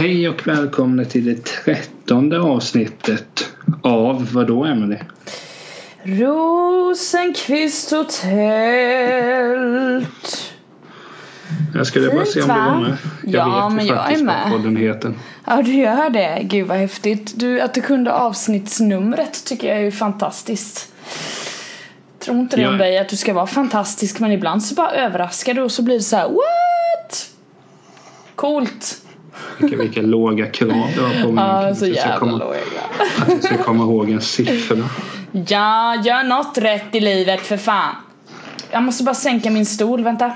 Hej och välkomna till det trettonde avsnittet av vad då Emelie? Rosenqvist hotell. Jag skulle bara se om du Fint, va? var med. Jag Ja, vet men jag är med. vad podden heter. Ja du gör det, gud vad häftigt. Du, att du kunde avsnittsnumret tycker jag är ju fantastiskt. Tror inte det om dig att du ska vara fantastisk men ibland så bara överraskar du och så blir det så här: what? Coolt! Vilka, vilka låga krav du har på mig. Ja, så Att jag ska jävla komma- låga. Att jag ska komma ihåg en siffra. Ja, gör något rätt i livet för fan. Jag måste bara sänka min stol, vänta.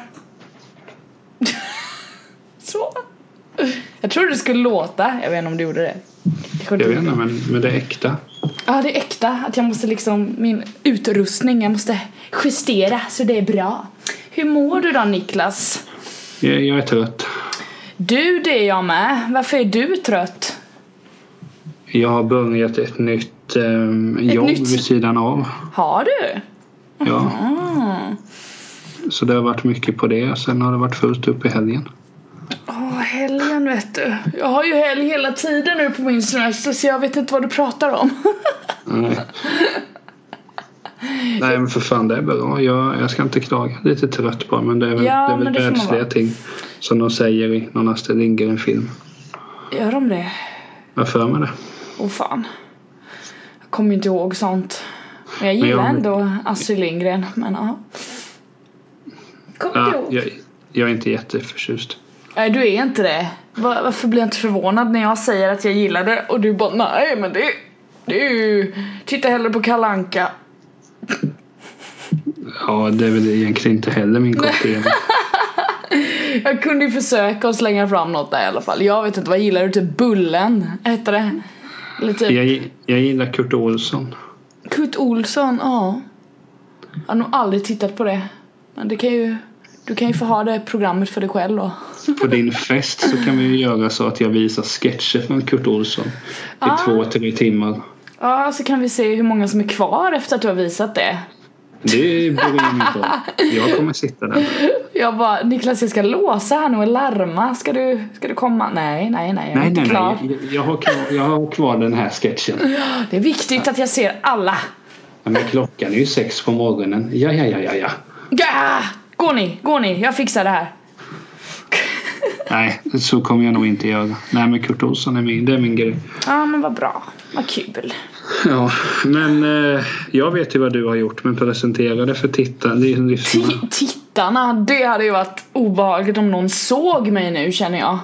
Så. Jag trodde det skulle låta, jag vet inte om det gjorde det. Det Jag vet inte men, men det är äkta. Ja, det är äkta. Att jag måste liksom, min utrustning, jag måste justera så det är bra. Hur mår du då Niklas? Jag, jag är trött. Du, det är jag med. Varför är du trött? Jag har börjat ett nytt ehm, jobb nytt- vid sidan av. Har du? Ja, Mm. så det har varit mycket på det. Sen har det varit fullt upp i helgen. Åh, helgen vet du. Jag har ju helg hela tiden nu på min semester så jag vet inte vad du pratar om. Nej. Nej men för fan det är bra. Jag, jag ska inte klaga. Lite trött bara men det är väl, Ja, det är väl världsliga ting. Som de säger i någon Astrid Lindgren-film. Gör de det? Jag för mig det. Åh fan. Jag kommer inte ihåg sånt. Men jag Men gillar jag- ändå Astrid Lindgren, men ja. Kommer inte Ja, ihåg. jag, jag är inte jätteförtjust. Nej, du är inte det. Va- Varför blir jag inte förvånad när jag säger att jag gillar det och du bara nej men det, det är ju... Titta hellre på Kalanka. Ja det är väl egentligen inte heller min kopp. Jag kunde ju försöka att slänga fram något där i alla fall. Jag vet inte, vad gillar du? Typ Bullen? Hette det? Eller typ jag, jag gillar Kurt Olsson. Kurt Olsson, ja. Jag har nog aldrig tittat på det. Men det kan ju... Du kan ju få ha det programmet för dig själv då. På din fest så kan vi ju göra så att jag visar sketcher från Kurt Olsson. I Ah. två, tre timmar. Ja, så kan vi se hur många som är kvar efter att du har visat det. Det beror ju mig på. Jag kommer sitta där. Jag bara, Niklas jag ska låsa här nu och larma. Ska du, ska du komma? Nej, nej, nej. Jag är Nej, inte nej, klar. nej. Jag- Jag har, kvar, jag har kvar den här sketchen. Det är viktigt att jag ser alla. Ja, men klockan är ju sex på morgonen. Ja, ja, ja, ja, ja. Ja! Gå ni, gå ni. Jag fixar det här. Nej, så kommer jag nog inte göra. Nej, men Kurt Olsson är min, det är min grej. Ja, men vad bra. Vad kul. Ja, men eh, jag vet ju vad du har gjort. Men presentera det för tittare, det är lyssnarna. Ti- Tittarna, det hade ju varit obehagligt om någon såg mig nu känner jag.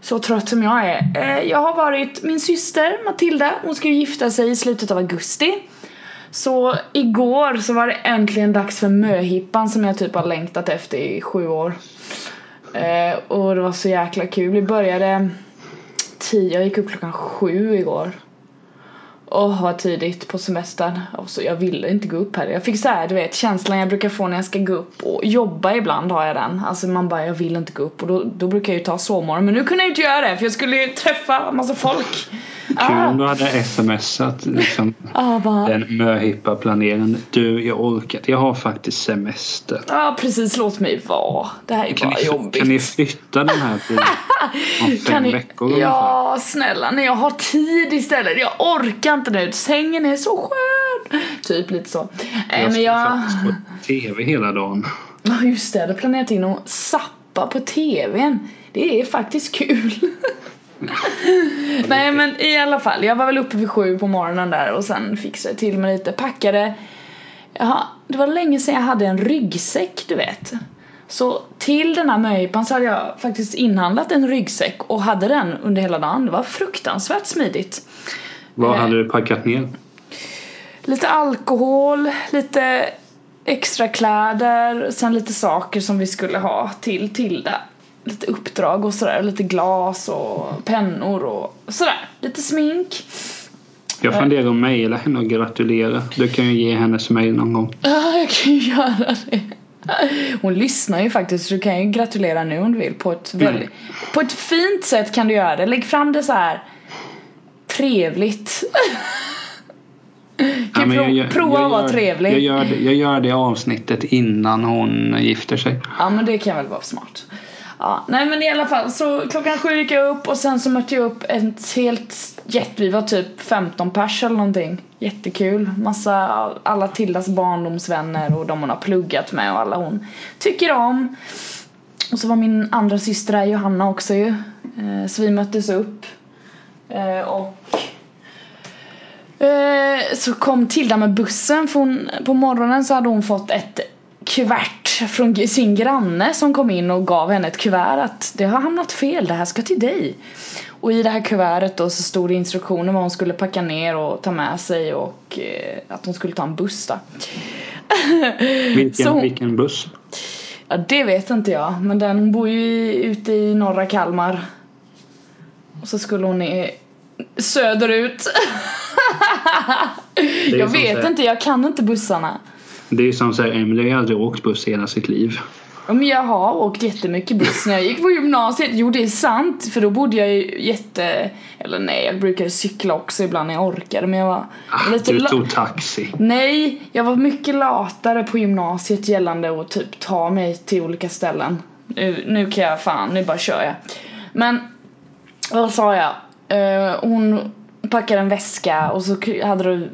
Så trött som jag är. Eh, Jag har varit min syster Matilda, hon ska ju gifta sig i slutet av augusti. Så igår så var det äntligen dags för möhippan som jag typ har längtat efter i sju år. Eh, och det var så jäkla kul. Vi började tio, jag gick upp klockan sju igår. Åh vad tidigt på semestern. Och så jag ville inte gå upp här. Jag fick så här, du vet känslan jag brukar få när jag ska gå upp och jobba ibland har jag den. Alltså man bara jag vill inte gå upp och då, då brukar jag ju ta sovmorgon. Men nu kunde jag inte göra det för jag skulle ju träffa massa folk. Kul om du hade smsat liksom, ah, bara, den möhippa planeringen. Du, jag orkar. Jag har faktiskt semester. Ja precis, låt mig vara. Det här är Kan bara ni, jobbigt. kan ni flytta den här till om fem Kan ni- veckor ungefär? Ja, snälla när jag har tid istället. Jag orkar inte nu. Sängen är så skön. Typ lite så. Nej men ska jag... faktiskt på TV hela dagen. Ja just det, jag hade planerat in att sappa på tvn. Det är faktiskt kul. Nej men i alla fall, jag var väl uppe vid sju på morgonen där och sen fixade jag till mig lite, packade. Jaha, det var länge sedan jag hade en ryggsäck du vet. Så till den här möhippan så hade jag faktiskt inhandlat en ryggsäck och hade den under hela dagen. Det var fruktansvärt smidigt. Vad hade du packat ner? Lite alkohol, lite extra kläder, sen lite saker som vi skulle ha till Tilda. Lite uppdrag och sådär, lite glas och pennor och sådär. Lite smink. Jag funderar att mejla henne och gratulera. Du kan ju ge hennes mejl någon gång. Ja, jag kan ju göra det. Hon lyssnar ju faktiskt så du kan ju gratulera nu om du vill på ett väldigt På ett fint sätt kan du göra det. Lägg fram det så här trevligt. Ja, Kan men prov, jag gör- prova jag att vara trevlig. Jag gör, det, jag gör det avsnittet innan hon gifter sig. Ja men det kan väl vara smart. Ja, nej men i alla fall så klockan sju gick jag upp och sen så mötte jag upp ett helt jätte, vi var typ 15 pers eller någonting. Jättekul. Massa, alla Tildas barndomsvänner och de hon har pluggat med och alla hon tycker om. Och så var min andra syster där, Johanna också ju. Eh, så vi möttes upp. Eh, och eh, så kom Tilda med bussen för hon, på morgonen så hade hon fått ett kuvert från sin granne som kom in och gav henne ett kuvert att det har hamnat fel, det här ska till dig. Och i det här kuvertet då så stod det instruktioner vad hon skulle packa ner och ta med sig och eh, att hon skulle ta en buss då. Vilken, vilken buss? Ja det vet inte jag men den hon bor ju ute i norra Kalmar. Och så skulle hon söderut. jag vet inte, jag kan inte bussarna. Det är som säger Emily har aldrig åkt buss hela sitt liv. Men jag har åkt jättemycket buss när jag gick på gymnasiet. Jo det är sant för då bodde jag ju jätte... Eller nej jag brukade cykla också ibland när jag orkade men jag var Ah, lite du tog taxi. Nej, jag var mycket latare på gymnasiet gällande att typ ta mig till olika ställen. Nu, nu kan jag fan, nu bara kör jag. Men vad sa jag? Eh, hon packade en väska och så hade du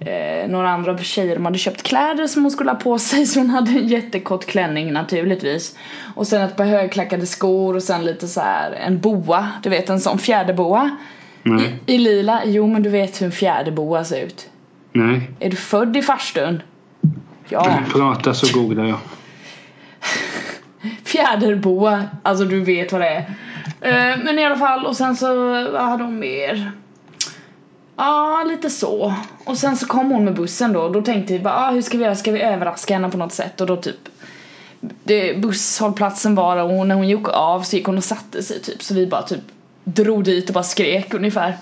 eh, några andra tjejer de hade köpt kläder som hon skulle ha på sig så hon hade en jättekort klänning naturligtvis. Och sen ett par högklackade skor och sen lite så här en boa, du vet en sån fjäderboa. Nej. I lila, jo men du vet hur en fjäderboa ser ut. Nej. Är du född i farstun? Ja. Prata så googlar jag. Fjäderboa, alltså du vet vad det är. Eh, men i alla fall, och sen så vad hade hon mer? Ja, lite så. Och sen så kom hon med bussen då och då tänkte vi bara, ah, hur ska vi göra? Ska vi överraska henne på något sätt? Och då typ det, busshållplatsen var där och när hon gick av så gick hon och satte sig typ så vi bara typ drog dit och bara skrek ungefär.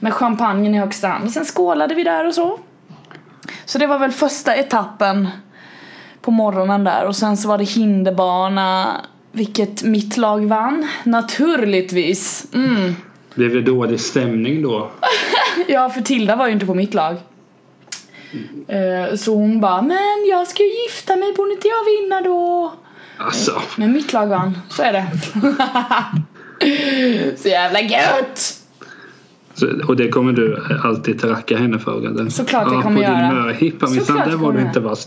Med champagnen i högsta hand och sen skålade vi där och så. Så det var väl första etappen på morgonen där och sen så var det hinderbana vilket mitt lag vann naturligtvis. Mm. Blev det dålig stämning då? Ja för Tilda var ju inte på mitt lag. Eh, Så hon bara men jag ska ju gifta mig, borde inte jag vinna då? Alltså. Men mitt lag vann, så är det. så jävla gött! Så, och det kommer du alltid tracka henne för eller? Såklart jag ja, kommer på göra. din möhippa minsann, där var du inte vass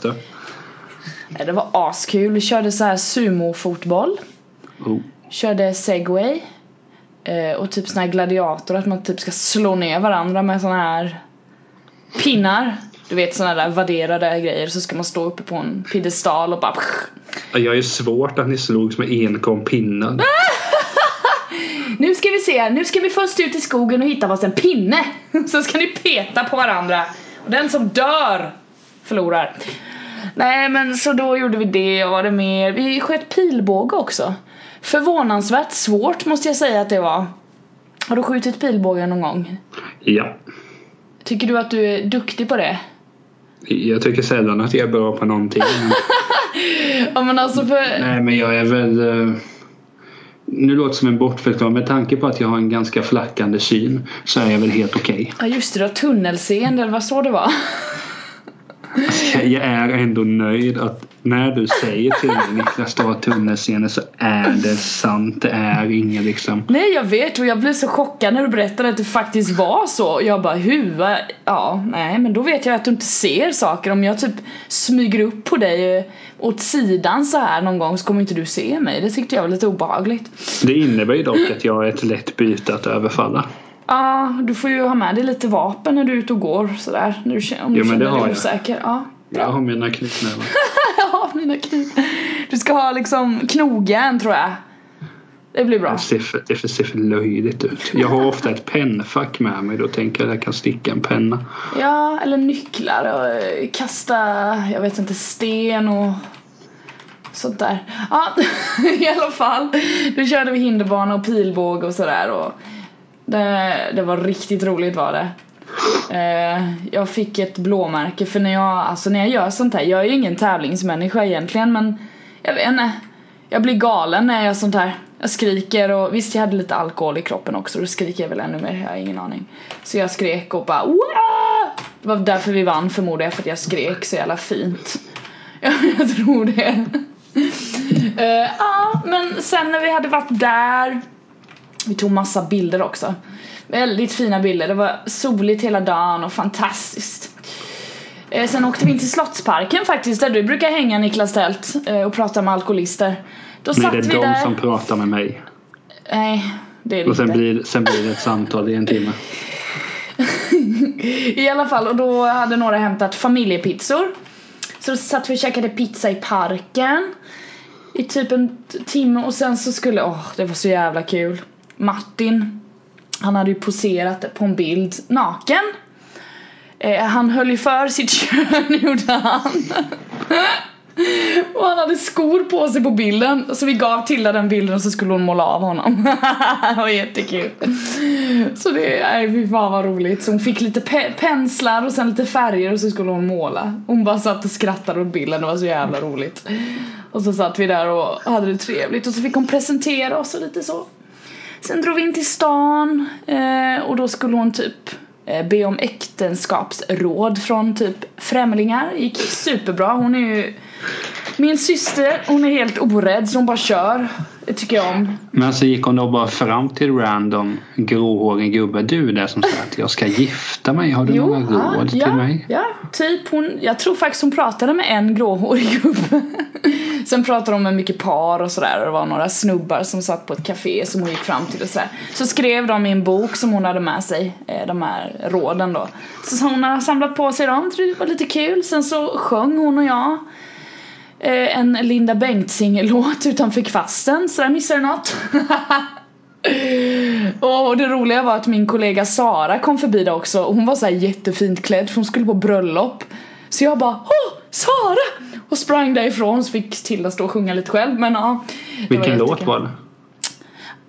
Det var askul, vi körde så här sumo-fotboll. Oh. Körde segway. eh, Och typ sån här gladiator, att man typ ska slå ner varandra med såna här pinnar. Du vet såna där vadderade grejer så ska man stå uppe på en piedestal och bara Ja, Jag är svårt att ni slogs med enkom pinnar. Nu ska vi se, nu ska vi först ut i skogen och hitta varsin pinne. Så ska ni peta på varandra. Och den som dör förlorar. Nej men så då gjorde vi det och var det mer? Vi sköt pilbåge också. Förvånansvärt svårt måste jag säga att det var. Har du skjutit pilbåge någon gång? Ja. Tycker du att du är duktig på det? Jag tycker sällan att jag är bra på någonting. Ja men alltså för... Nej men jag är väl... eh, Nu låter det som en bortförklaring. Med tanke på att jag har en ganska flackande syn så är jag väl helt okej. Ja just det, du har tunnelseende eller vad så det var? Jag- är ändå nöjd att när du säger till mig Niklas har tunnelseende så är det sant. Det är inget liksom... Nej jag vet och jag blev så chockad när du berättade att det faktiskt var så. Jag bara hur? Ja, nej men då vet jag att du inte ser saker. Om jag typ smyger upp på dig åt sidan så här någon gång så kommer inte du se mig. Det tyckte jag var lite obehagligt. Det innebär ju dock att jag är ett lätt byte att överfalla. Ja, du får ju ha med dig lite vapen när du är ute och går sådär. När du, känner- om du Jo, känner har dig jag. osäker. Ja, Jag har mina knytnävar. ja mina kniv. Du ska ha liksom knogjärn tror jag. Det blir bra. Det ser för, det ser för löjligt ut. Jag har ofta ett pennfack med mig. Då tänker jag att jag kan sticka en penna. Ja, eller nycklar och eh, kasta, jag vet inte, sten och sånt där. Ja, i alla fall. Då körde vi hinderbana och pilbåge och sådär och det, det var riktigt roligt var det. Eh, jag fick ett blåmärke för när jag, alltså när jag gör sånt här, jag är ju ingen tävlingsmänniska egentligen men jag vet inte. Jag blir galen när jag gör sånt här. Jag skriker och visst jag hade lite alkohol i kroppen också, då skriker jag väl ännu mer, jag har ingen aning. Så jag skrek och bara Wah! Det var därför vi vann förmodar jag, för att jag skrek så jävla fint. Ja, jag tror det. uh, ah, men sen när vi hade varit där vi tog massa bilder också. Väldigt fina bilder, det var soligt hela dagen och fantastiskt. Eh, Sen åkte vi in till Slottsparken faktiskt där du brukar hänga Niklas Tält eh, och prata med alkoholister. Då satt det de där. som pratar med mig. Nej, det är det Och sen inte. blir, sen blir det ett samtal i en timme. I alla fall, och då hade några hämtat familjepizzor. Så då satt vi och käkade pizza i parken I typ en timme och sen så skulle, åh det var så jävla kul Martin Han hade ju poserat på en bild naken. Eh, Han höll ju för sitt kön gjorde han. Och han hade skor på sig på bilden. Så vi gav Tilda den bilden och så skulle hon måla av honom. Det var jättekul. Så det, nej fy fan vad roligt. Så hon fick lite pe- penslar och sen lite färger och så skulle hon måla. Hon bara satt och skrattade åt bilden, det var så jävla roligt. Och så satt vi där och hade det trevligt. Och så fick hon presentera oss och lite så. Sen drog vi in till stan eh, och då skulle hon typ eh, be om äktenskapsråd från typ främlingar. Gick superbra. Hon är ju min syster, hon är helt orädd så hon bara kör. Det tycker jag om. Men så gick hon då bara fram till random gråhårig gubbe. Du där som sa att jag ska gifta mig. Har du några råd ja, till mig? Ja, typ hon, jag tror faktiskt hon pratade med en gråhårig gubbe. Sen pratade hon med mycket par och sådär och det var några snubbar som satt på ett café som hon gick fram till och sådär. Så skrev de i en bok som hon hade med sig, eh, de här råden då. Så hon har samlat på sig dem, tror det var lite kul. Sen så sjöng hon och jag eh, en Linda Bengtzing-låt utanför kvasten, så där missade du något. Och det roliga var att min kollega Sara kom förbi där också och hon var så här jättefint klädd för hon skulle på bröllop Så jag bara Åh! Sara! Och sprang därifrån så fick Tilda stå och sjunga lite själv men ja Vilken låt var det?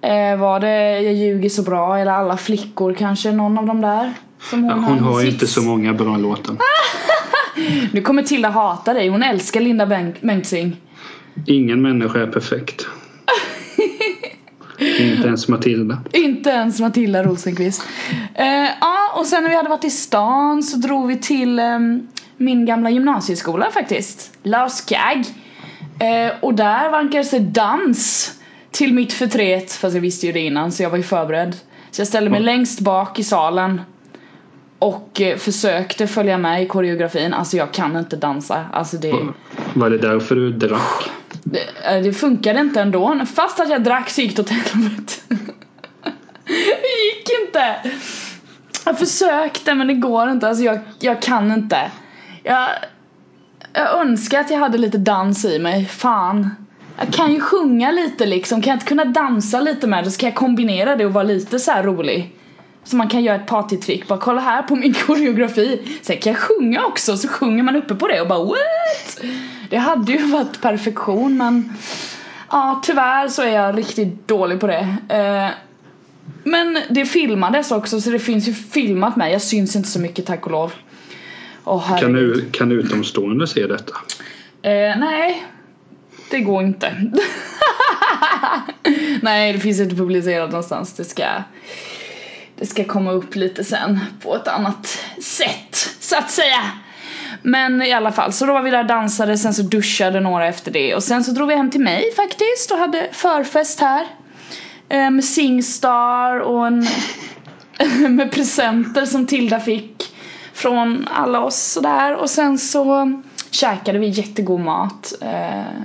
Eh, var det Jag ljuger så bra eller Alla flickor kanske någon av dem där? Som Ja, hon, hon har ju inte så många bra låtar. Nu kommer Tilda hata dig, hon älskar Linda Beng- Bengtzing Ingen människa är perfekt. inte ens Matilda. Inte ens Matilda Rosenqvist. Eh, Ja, och sen när vi hade varit i stan så drog vi till ehm, min gamla gymnasieskola faktiskt. Lars Kagg. Eh, och där vankades det dans till mitt förtret, fast jag visste ju det innan så jag var ju förberedd. Så jag ställde mig längst bak i salen och eh, försökte följa med i koreografin. Alltså jag kan inte dansa. Alltså det... Var det därför du drack? Det, eh, det funkade inte ändå. Fast att jag drack så gick det åt helvete. det gick inte. Jag försökte men det går inte. Alltså jag, jag kan inte. Jag, jag önskar att jag hade lite dans i mig. Fan. Jag kan ju sjunga lite liksom. Kan jag inte kunna dansa lite med det så kan jag kombinera det och vara lite så här rolig. Så man kan göra ett partytrick. Bara kolla här på min koreografi. Sen kan jag sjunga också. Så sjunger man uppe på det och bara what? Det hade ju varit perfektion men Ja tyvärr så är jag riktigt dålig på det. Eh, men det filmades också så det finns ju filmat med, Jag syns inte så mycket tack och lov. Åh Kan, du, kan utomstående se detta? Eh, nej, det går inte. nej, det finns inte publicerat någonstans. Det ska, det ska komma upp lite sen på ett annat sätt, så att säga. Men i alla fall, så då var vi där och dansade, sen så duschade några efter det och sen så drog vi hem till mig faktiskt och hade förfest här. Eh, med Singstar och en med presenter som Tilda fick från alla oss sådär och sen så käkade vi jättegod mat. Eh,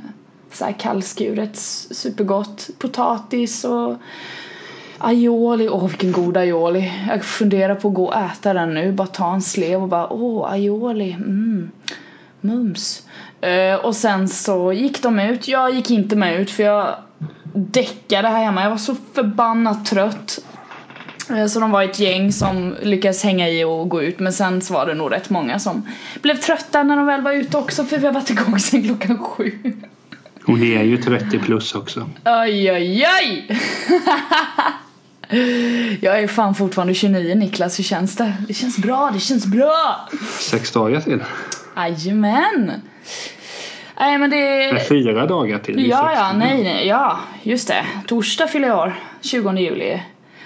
så här kallskuret, supergott. Potatis och aioli. Åh vilken god aioli. Jag funderar på att gå och äta den nu. Bara ta en slev och bara åh aioli. Mm. Mums. Eh, och sen så gick de ut. Jag gick inte med ut för jag däckade här hemma. Jag var så förbannat trött. Eh, Så de var ett gäng som lyckades hänga i och gå ut men sen så var det nog rätt många som blev trötta när de väl var ute också för vi har varit igång sen klockan sju. Hon är ju 30 plus också. Oj oj oj! Jag är fan fortfarande 29 Niklas, hur känns det? Det känns bra, det känns bra! Sex dagar till. Jajamän! Nej men det... Med fyra dagar till. Ja, ja, nej, nej, ja, just det. Torsdag fyller jag år, 20 juli.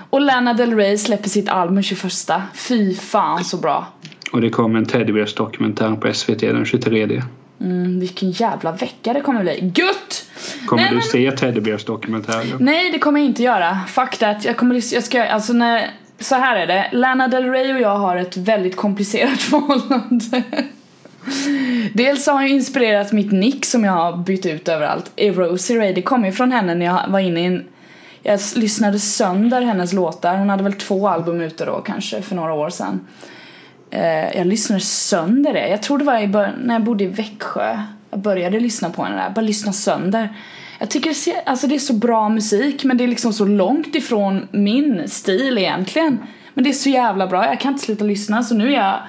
Och Lana Del Rey släpper sitt album 21. Fy fan så bra. Och det kommer en Teddybears dokumentär på SVT den 23. Mm, vilken jävla vecka det kommer bli. Gutt! Kommer Nej, du men- se Teddybears dokumentären? Nej det kommer jag inte göra. Fuck that. Jag kommer jag ska, alltså när, så här är det. Lana Del Rey och jag har ett väldigt komplicerat förhållande. Dels har jag inspirerat mitt nick som jag har bytt ut överallt. Rosie Ray. Det kom ju från henne när jag var inne i en jag lyssnade sönder hennes låtar. Hon hade väl två album ute då kanske för några år sedan. Eh, jag lyssnade sönder det. Jag tror det var i bör- när jag bodde i Växjö. Jag började lyssna på henne där. Bara lyssna sönder. Jag tycker det, ser, alltså det är så bra musik men det är liksom så långt ifrån min stil egentligen. Men det är så jävla bra. Jag kan inte sluta lyssna så nu är jag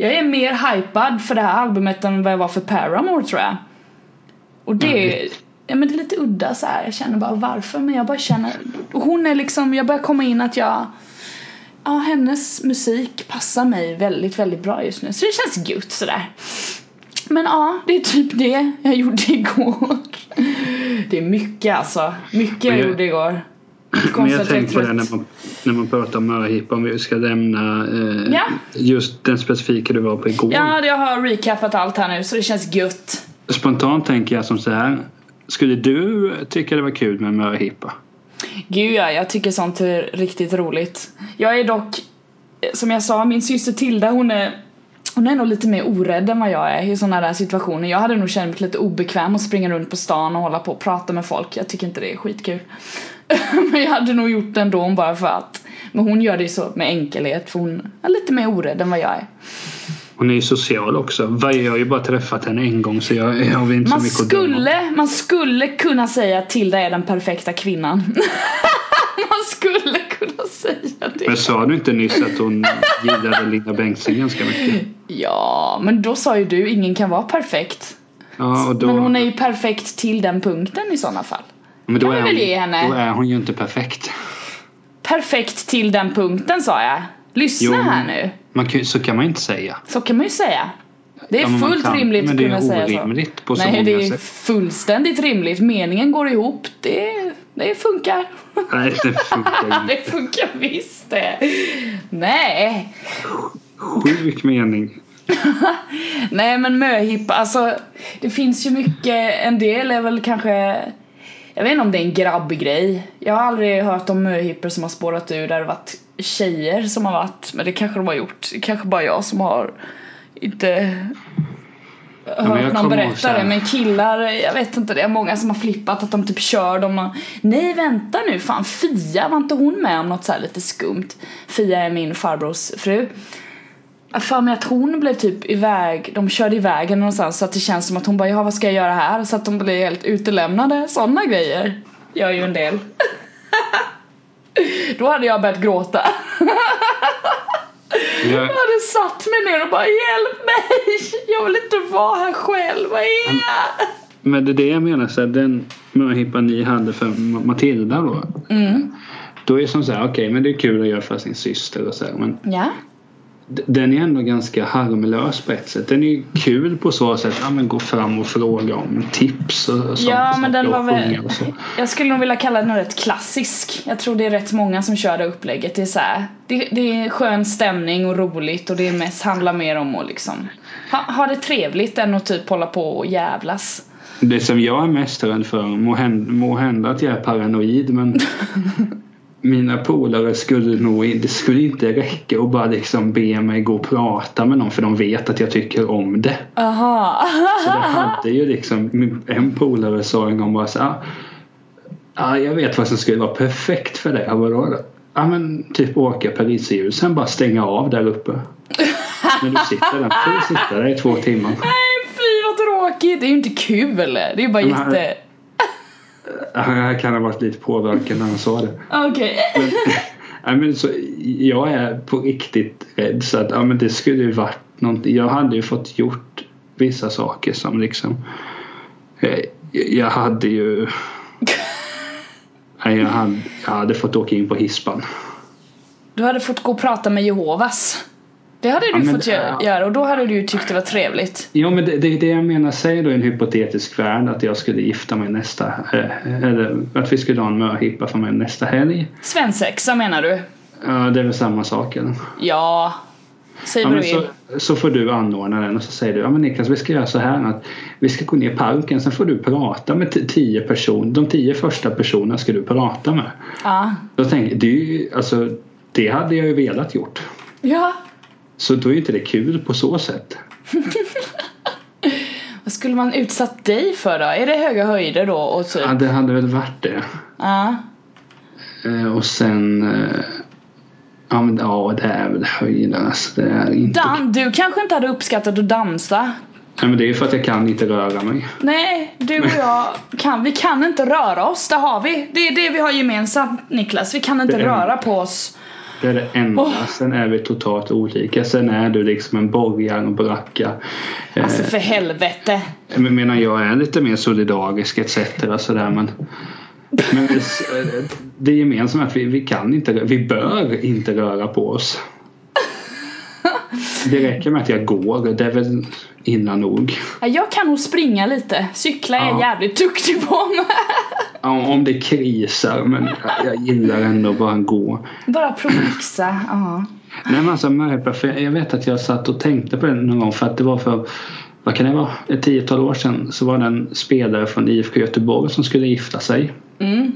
jag är mer hypad för det här albumet än vad jag var för Paramore tror jag. Och det mm ja, men det är lite udda så här. Jag känner bara varför men jag bara känner Hon är liksom, jag börjar komma in att jag Ja, hennes musik passar mig väldigt, väldigt bra just nu. Så det känns gött sådär. Men ja, det är typ det jag gjorde igår. Det är mycket alltså. Mycket jag jag- gjorde igår. Men jag tänkte på det när man, när man pratar om möhippa om vi ska lämna eh, Ja. just den specifika du var på igår. Ja, jag har recapat allt här nu så det känns gött. Spontant tänker jag som så här. Skulle du tycka det var kul med möhippa? Gud ja, jag tycker sånt är riktigt roligt. Jag är dock, som jag sa, min syster Tilda hon är hon är nog lite mer orädd än vad jag är i sådana där situationer. Jag hade nog känt mig lite obekväm att springa runt på stan och hålla på och prata med folk. Jag tycker inte det är skitkul. Men jag hade nog gjort det ändå bara för att. Men hon gör det ju så med enkelhet för hon är lite mer orädd än vad jag är. Hon är ju social också. Jag har ju bara träffat henne en gång så jag, jag har inte Man så mycket att döma. skulle, man skulle kunna säga att Tilda är den perfekta kvinnan. man skulle kunna säga det. Men sa du inte nyss att hon gillade Linda Bengtzing ganska mycket? Ja, men då sa ju du ingen kan vara perfekt. Ja, och då, Men hon är ju perfekt till den punkten i sådana fall. men då kan är väl hon, ge henne. Då är hon ju inte perfekt. Perfekt till den punkten sa jag. Lyssna Jo, men- här nu. Man kan, ju- så kan man inte säga. Så kan man ju säga. Det är Ja, men fullt kan- rimligt men att det är kunna säga så. orimligt på så Nej, många det är sätt. fullständigt rimligt. Meningen går ihop. Det, det funkar. Nej, det funkar inte. det funkar visst det. Nej. Sjuk mening. Nej men möhippa, alltså det finns ju mycket, en del är väl kanske Jag vet inte om det är en grabbgrej Jag har aldrig hört om möhippor som har spårat ur där det varit tjejer som har varit Men det kanske de har gjort, det kanske bara jag som har inte hört jag någon berätta det men killar, jag vet inte det är många som har flippat att de typ kör dem Nej vänta nu, fan Fia var inte hon med om något så här lite skumt? Fia är min farbrors fru jag för mig att hon blev typ iväg, de körde iväg henne någonstans så att det känns som att hon bara ja vad ska jag göra här? Så att de blir helt utelämnade, sådana grejer gör ju en del. Då hade jag börjat gråta. Jag, Jag hade satt mig ner och bara hjälp mig! Jag vill inte vara här själv, vad är jag? men det är det jag menar. Så den möhippan ni hade för Ma- Matilda då. Mm, Då är det som så här, okej men det är kul att göra för sin syster och så här, Men ja. Den är ändå ganska harmlös på ett sätt. Den är ju kul på så sätt. Ja men gå fram och fråga om tips och, sånt. Ja men den var väl, jag skulle nog vilja kalla den rätt klassisk. Jag tror det är rätt många som kör det upplägget. Det är så här, det, det är skön stämning och roligt och det är mest handlar mer om att liksom ha, ha det trevligt än att typ hålla på och jävlas. Det som jag är mest rädd för, må hända, må hända att jag är paranoid men mina polare skulle nog det skulle inte räcka att bara liksom be mig gå och prata med någon för de vet att jag tycker om det. Aha. Så det hade ju liksom, en polare sa en gång bara så ah, ah, jag vet vad som skulle vara perfekt för dig. "Vadå då?" Ja men typ åka Paris sen bara stänga av där uppe. När du sitter där, får du sitta där i två timmar. Nej fy vad tråkigt, det är ju inte kul. Det är ju bara jätte... Jag kan ha varit lite påverkad när han sa det. Okej. Men, nej, men så, jag är på riktigt rädd så att ja, men det skulle ju varit någonting. Jag hade ju fått gjort vissa saker som liksom eh, jag hade ju jag hade, jag hade fått åka in på hispan. Du hade fått gå och prata med Jehovas. Det hade du Ja, fått det- gö- göra och då hade du ju tyckt det var trevligt. Ja men det, det är det jag menar. Säg då i en hypotetisk värld att jag skulle gifta mig nästa eh, eller att vi skulle ha en möhippa för mig nästa helg. Svensexa menar du? Ja det är väl samma sak eller? Ja. Säg vad du så, vill. så får du anordna den och så säger du ja men Niklas vi ska göra så här att vi ska gå ner i parken sen får du prata med tio personer. De tio första personerna ska du prata med. Ja. Då tänker jag, det, alltså, det hade jag ju velat gjort. Ja. Så då är inte det kul på så sätt. Vad skulle man utsatt dig för då? Är det höga höjder då och typ? Ja, det hade väl varit det. Ja. Eh, och sen eh, Ja men ja det är väl höjden alltså. Det är inte Dan, du kanske inte hade uppskattat att dansa? Nej men det är för att jag kan inte röra mig. Nej, du och jag kan, vi kan inte röra oss, det har vi. Det är det vi har gemensamt Niklas, vi kan inte är- röra på oss. Det är det enda. Åh. Sen är vi totalt olika. Sen är du liksom en borgare och bracka. Eh, Alltså för helvete. Men menar jag är lite mer solidarisk etc. Sådär, men men det, det gemensamma är att vi, vi kan inte, vi bör inte röra på oss. Det räcker med att jag går, det är väl illa nog. Ja, Jag kan nog springa lite, cykla är jag Ja. jävligt duktig på med. Om, om det krisar, men jag gillar ändå bara att gå. Bara prolixa, ja. Nej men alltså för jag vet att jag satt och tänkte på det någon gång för att det var för vad kan det vara? Ett tiotal år sedan så var det en spelare från IFK Göteborg som skulle gifta sig. Mm.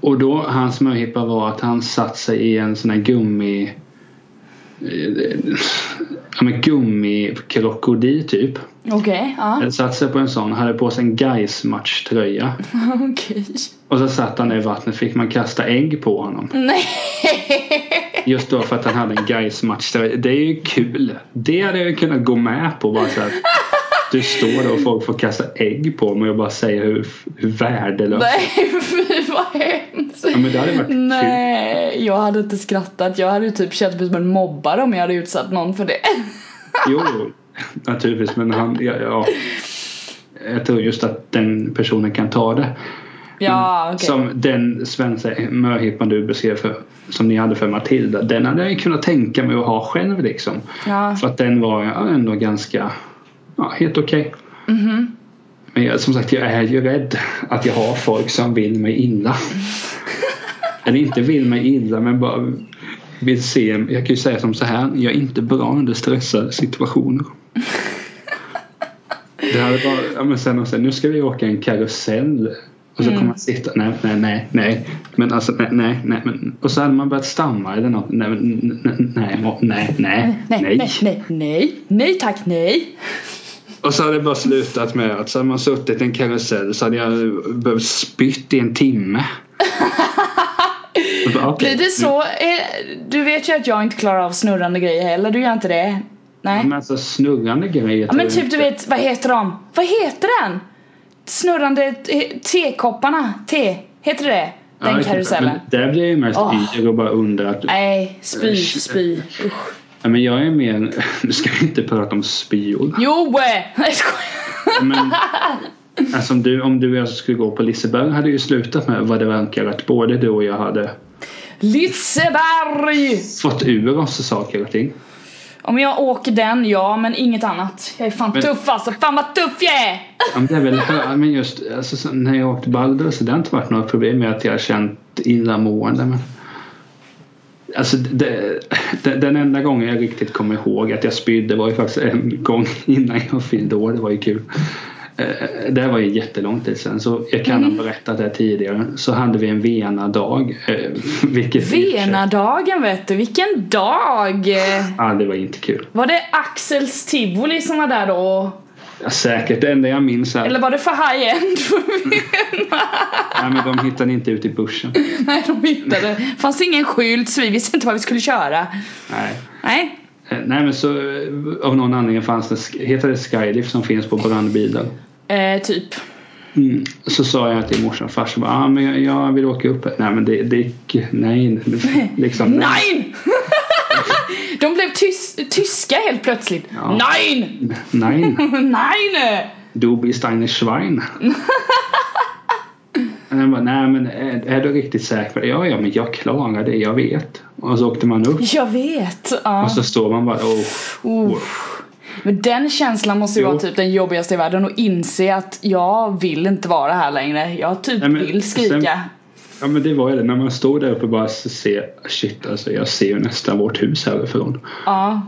Och då hans möhippa var att han satt sig i en sån här gummi ja men gummikrokodil typ. Okej, ja. Satt sig på en sån, hade på sig en Gais matchtröja. Okej. Och så satt han i vattnet fick man kasta ägg på honom. Nej. Just då för att han hade en Gais matchtröja. Det är ju kul. Det hade jag kunnat gå med på bara så att du står där och folk får kasta ägg på mig och bara säger hur, hur värdelöst. Nej, fy vad hemskt. Ja, men det hade varit kul. Nej, jag hade inte skrattat. Jag hade ju typ känt mig som en mobbare om jag hade utsatt någon för det. Jo, naturligtvis. Men han, ja, ja. Jag tror just att den personen kan ta det. Ja, okej. Som den svenska möhippan du beskrev för, som ni hade för Matilda. Den hade jag kunnat tänka mig att ha själv liksom. Ja. För att den var ändå ganska, ja, helt okej. Mhm. Men jag, som sagt, jag är ju rädd att jag har folk som vill mig illa. Eller inte vill mig illa men bara vill se. Jag kan ju säga som så här. Jag är inte bra under stressade situationer. Det hade bara, ja, men sen och sen, nu ska vi åka en karusell. Och så kommer man sitta, nej, nej, nej, nej. Men alltså, nej, nej, nej. Men, och så hade man börjat stamma eller något. Nej, men, nej, nej, nej, nej, Nej, nej, nej, nej, nej tack, nej. Och så hade det bara slutat med att så hade man suttit i en karusell så hade jag behövt spytt i en timme. Bara, okej. Blir det så? Eh, Du vet ju att jag inte klarar av snurrande grejer heller, du gör inte det? Nej. Men alltså snurrande grejer. Ja men typ du vet, vad heter de? Vad heter den? Snurrande te- tekopparna, te, heter det? Den Ja, karusellen. Men där blir jag ju mest yr och bara undrar att Nej, spy, spy. Usch. Ja, men jag är mer, nu ska vi inte prata om spyor. Jo! eh, Nej jag skojar. Men, alltså om du, om du och jag skulle gå på Liseberg hade ju slutat med vad det verkar att både du och jag hade Liseberg! fått ur oss saker och ting. Om jag åker den, ja men inget annat. Jag är fan Men- tuff alltså, fan vad tuff jag är! Ja, men det är väl men just alltså, så när jag åkte Balder så det har inte varit något problem med att jag har känt illamående. Men... Alltså det, det, den enda gången jag riktigt kommer ihåg att jag spydde var ju faktiskt en gång innan jag fyllde år. Det var ju kul. Eh, Det här var ju jättelång tid sedan så jag kan ha berättat det tidigare. Så hade vi en Vena-dag. eh, Venadagen vet du, vilken dag! Ja, det var inte kul. Var det Axels tivoli som var där då? Ja, säkert. Det enda jag minns är Eller var det för high-end? Nej, men de hittade inte ut i bussen. Nej, de hittade. Fanns ingen skylt så vi visste inte vad vi skulle köra. Nej. Nej. Eh, Nej men så eh, av någon anledning fanns det, heter det Skylift som finns på brandbilar. Eh, typ. Mm. Så sa jag till morsan och farsan ah, men jag, jag vill åka upp. Nej men det, det nej. Liksom, Nej! De blev tys tyska helt plötsligt. Ja. Nej! Nej. Nej! Du bist eine Schwein. Jag bara, nej men är, är du riktigt säker? Ja, ja men jag klarar det, jag vet. Och så åkte man upp. Jag vet. Ja. Och så står man bara, oh. Oh. Men den känslan måste ju Jo. vara typ den jobbigaste i världen och inse att jag vill inte vara här längre. Jag typ Nej, men vill skrika. sen- Ja men det var det. När man stod där uppe och bara ser shit alltså jag ser ju nästan vårt hus härifrån. Ja.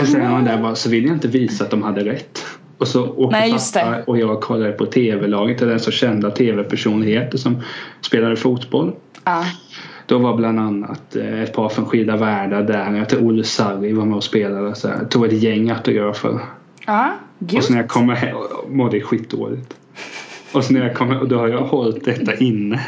Och sen man där bara så vill jag inte visa att de hade rätt. Och så åkte Nej, pappa och jag kollade på tv-laget och det är så kända tv-personligheter som spelade fotboll. Ja. Då var bland annat eh, ett par från skilda världar där. Jag tror Olle Sarri var med och spelade. Så här. tog ett gäng autografer. Ja. Och Gud. så när jag kommer hem mådde jag skitdåligt. Och så när jag kommer och då har jag hållit detta inne.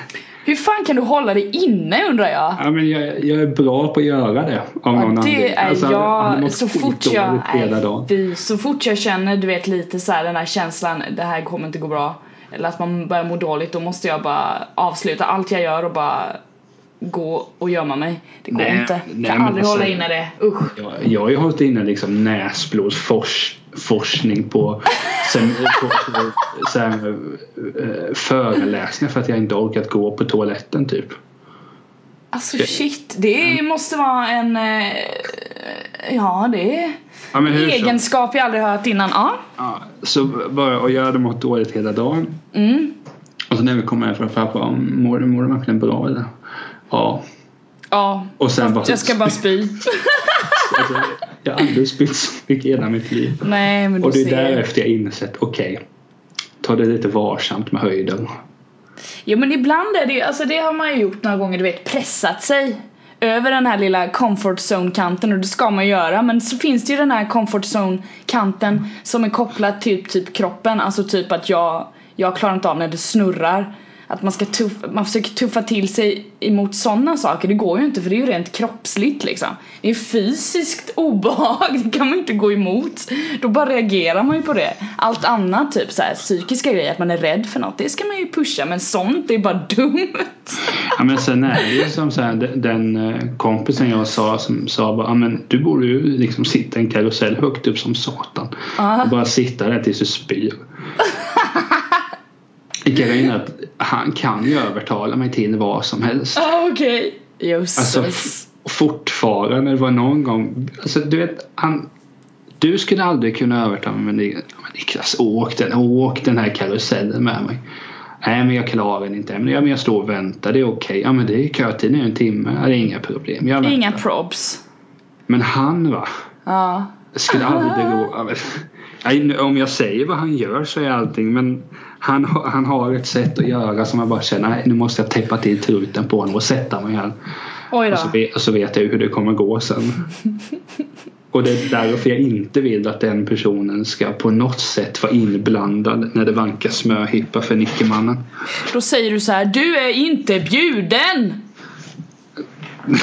Hur fan kan du hålla det inne undrar jag? Ja, men jag, jag är bra på att göra det. Av Ja, det är Alltså, jag. Så fort jag, nej, så fort jag känner du vet lite så här den här känslan, det här kommer inte gå bra. Eller att man börjar må dåligt, då måste jag bara avsluta allt jag gör och bara gå och gömma mig. Det går Nej, inte. nej, kan men aldrig alltså- hålla inne det. Usch. Jag, jag har ju hållit inne liksom näsblodforskning på, sen, på, så här, eh, föreläsningar för att jag inte orkat gå på toaletten typ. Alltså shit, det måste vara en... eh, Ja, det är Ja, egenskap jag aldrig hört innan. Ja. Ja, så bara, och jag hade mått dåligt hela dagen. Mm. Och så när vi kom hem från farfar, mår, mår du verkligen bra eller? Ja. Ja. Och sen bara, Jag ska bara spy. alltså, jag har aldrig spytt så mycket i hela mitt liv. Nej, men Och det är därefter jag insett, okej. ta det lite varsamt med höjden. Jo men ibland är det ju, alltså det har man ju gjort några gånger, du vet pressat sig över den här lilla comfort zone kanten och det ska man göra men så finns det ju den här comfort zone kanten som är kopplad till typ kroppen, alltså typ att jag, jag klarar inte av när det snurrar. Att man ska tuffa, man försöker tuffa till sig emot sådana saker, det går ju inte för det är ju rent kroppsligt liksom. Det är fysiskt obehag, det kan man inte gå emot. Då bara reagerar man ju på det. Allt annat, typ så här, psykiska grejer, att man är rädd för något, det ska man ju pusha men sånt är bara dumt. Ja, men sen är det ju som så här, den- eh, kompisen jag sa som sa bara, "Ja, men du borde ju liksom sitta i en karusell högt upp som satan. Ja. Och bara sitta där tills du spyr. Grejen är att han kan ju övertala mig till vad som helst. Ah, Okej. Jösses. Alltså fortfarande, det var någon gång, alltså du vet han du skulle aldrig kunna övertala mig men Niklas åk den, åk den här karusellen med mig. Nej men jag klarar den inte. Men, ja, men jag står och väntar, det är okej. Ja men det är kötid nu en timme, ja, det är inga problem. Jag Inga probs. Men han va, Ja. skulle aldrig gå... ja, men- Om jag säger vad han gör så är allting men han, har- han har ett sätt att göra som jag bara känner nej nu måste jag täppa till truten på honom och sätta mig här. Och så, vet, och så vet jag hur det kommer gå sen. Och det är därför jag inte vill att den personen ska på något sätt vara inblandad när det vankas smörhippa för Nickemannen. Då säger du så här, du är inte bjuden!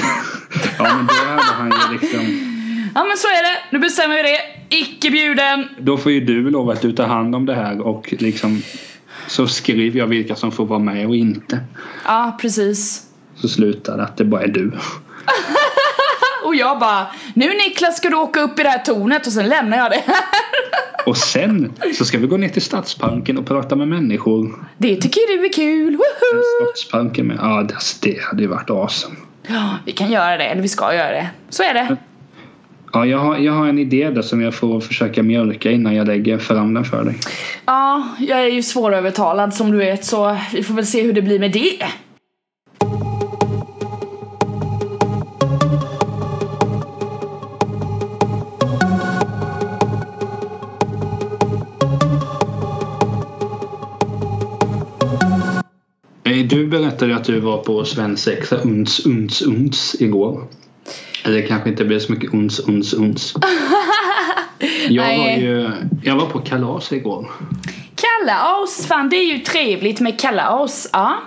Ja men då hade han ju liksom Ja men så är det, nu bestämmer vi det. Icke bjuden! Då får ju du lova att du tar hand om det här och liksom så skriver jag vilka som får vara med och inte. Ja precis. Så slutar det att det bara är du. Och jag bara, nu Niklas ska du åka upp i det här tornet och sen lämnar jag det här. Och sen så ska vi gå ner till Stadsparken och prata med människor. Det tycker du är kul, woho! Stadsparken med, ja det, hade ju varit awesome. Ja, vi kan göra det, eller vi ska göra det. Så är det. Ja, jag har, jag har en idé där som jag får försöka mjölka innan jag lägger fram den för dig. Ja, jag är ju svårövertalad som du vet så vi får väl se hur det blir med det. Du berättade att du var på svensexa uns uns uns igår. Det kanske inte blev så mycket uns uns uns. Jag var Nej. ju jag var på kalas igår. Kalas, fan det är ju trevligt med kalas. Ja.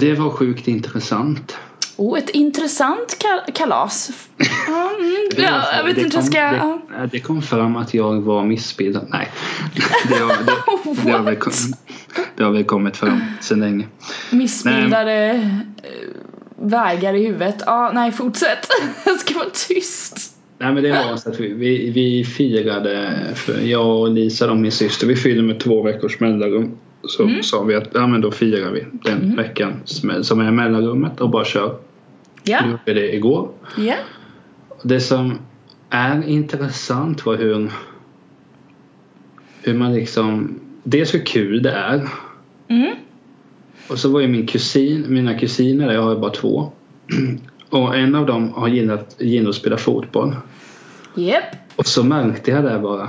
Det var sjukt intressant. Oh, ett intressant kal- kalas. Mm, Det ja, jag vet det inte kom- ska... Det, kom fram att jag var missbildad. Nej. Det har, det, det, har väl, det har väl kommit fram sedan länge. Missbildade eh, vägar i huvudet. Ja, nej fortsätt. Jag ska vara tyst. Nej men det var så att vi, vi, vi firade, för jag och Lisa och min syster, vi firade med två veckors mellanrum. Så Mm. sa vi att ja, men då firar vi den veckan som är, mellanrummet och bara kör. Ja, Nu gjorde vi det igår. ja. Det som är intressant var hur, hur man liksom, dels hur kul det är Mm. Och så var ju min kusin, mina kusiner, jag har ju bara två. Och en av dem har gillat, gillat att spela fotboll. Japp. Och så märkte jag där bara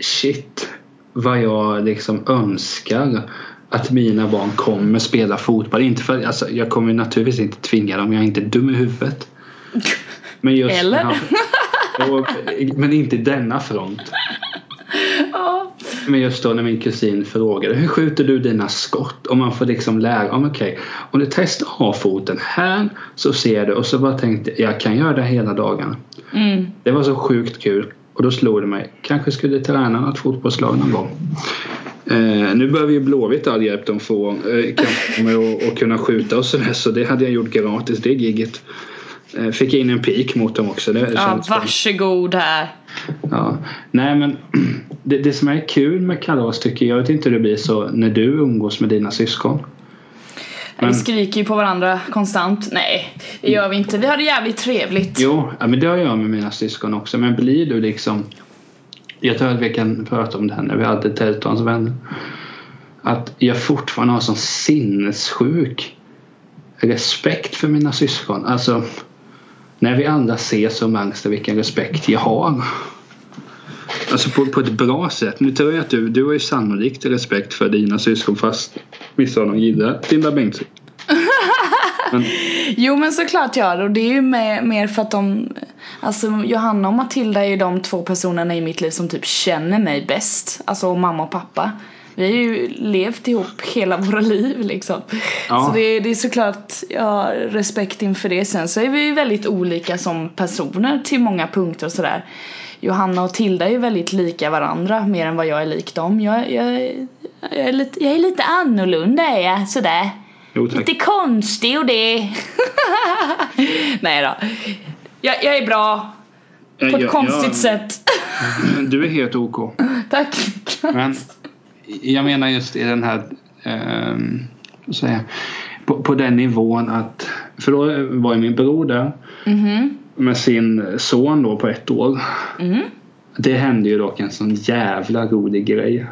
Shit vad jag liksom önskar att mina barn kommer spela fotboll. Inte för, alltså, jag kommer naturligtvis inte tvinga dem, jag är inte dum i huvudet. Men just Eller? han- och, men inte denna front. Men just då när min kusin frågade hur skjuter du dina skott? Och man får liksom lära om okej om du testar att ha foten här så ser du och så bara tänkte jag kan göra det hela dagen. Mm. Det var så sjukt kul och då slog det mig kanske skulle träna något fotbollslag någon gång. Eh, nu behöver ju Blåvitt all hjälp de får eh, med att, kunna skjuta och sådär så det hade jag gjort gratis det gigget. Eh, fick in en pik mot dem också. Det Ja, varsågod här. Ja. Nej men det, det som är kul med kalas tycker jag, jag vet inte hur det blir så när du umgås med dina syskon. Men- Vi skriker ju på varandra konstant. Nej, det gör vi inte. Vi har det jävligt trevligt. Jo, ja, men det har jag med mina syskon också. Men blir du liksom... Jag tror att vi kan prata om det här när vi hade Tältons vänner. Att jag fortfarande har sån sinnessjuk respekt för mina syskon. Alltså, när vi andra ses så märks det vilken respekt jag har. Alltså på, på ett bra sätt. Nu tror jag att du, du har ju sannolikt respekt för dina syskon fast vissa av dem gillar Linda Bengtzing. Men, Jo men såklart jag har och det är ju med, mer för att de Alltså Johanna och Matilda är ju de två personerna i mitt liv som typ känner mig bäst Alltså mamma och pappa Vi har ju levt ihop hela våra liv liksom Ja. Så det, är- det är såklart jag har respekt inför det Sen så är vi ju väldigt olika som personer till många punkter och sådär Johanna och Tilda är ju väldigt lika varandra mer än vad jag är lik dem Jag, jag, jag, är, lite, jag är lite annorlunda är jag sådär jo, tack. Lite konstig och det. Nej då. Jag, jag är bra. På ett Ja, ja, konstigt ja. sätt. Du är helt OK. Tack. Men jag menar just i den här, säger jag, på, på den nivån att, för då var ju min bror där Mhm. med sin son då på ett år. Mhm. Det hände ju dock en sån jävla rolig grej.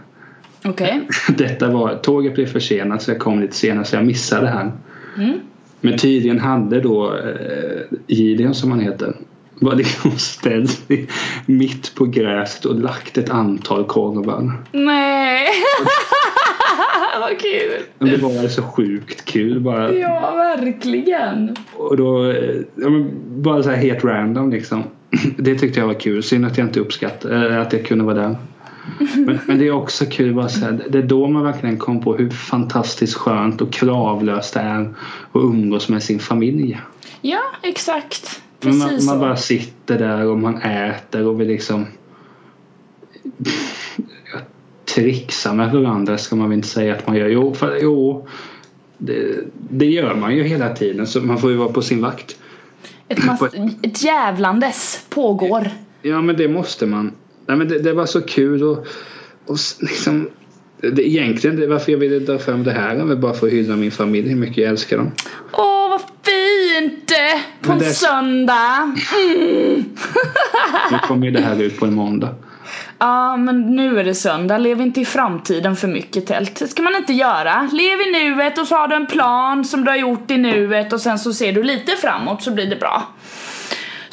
Okej. Detta var, tåget blev försenat så jag kom lite senare så jag missade det här. Mm. Men tydligen hade då eh, Gideon som han heter var liksom ställd i- mitt på gräset och lagt ett antal korvar. Nej. Vad kul. Det var alltså sjukt kul bara. Ja, verkligen. Och då, eh, ja, bara så här helt random liksom. Det tyckte jag var kul. Synd att jag inte uppskattade äh, att jag kunde vara där. Men, men det är också kul så här, Det är då man verkligen kom på hur fantastiskt skönt och kravlöst det är att umgås med sin familj. Ja, exakt. Man, Precis man så. bara sitter där och man äter och vi liksom trixar med varandra ska man väl inte säga att man gör. Jo, för, jo det, det gör man ju hela tiden så man får ju vara på sin vakt. Ett, mass- ett jävlandes pågår. Ja men det måste man. Nej, men det, det var så kul och, och liksom det, egentligen det, varför jag ville dra fram det här är väl bara för att hylla min familj hur mycket jag älskar dem. Åh, fint! På en det- söndag. Mm. Nu kommer ju det här ut på en måndag. Ja, men nu är det söndag. Lev inte i framtiden för mycket tält. Det ska man inte göra. Lev i nuet och så har du en plan som du har gjort i nuet och sen så ser du lite framåt så blir det bra.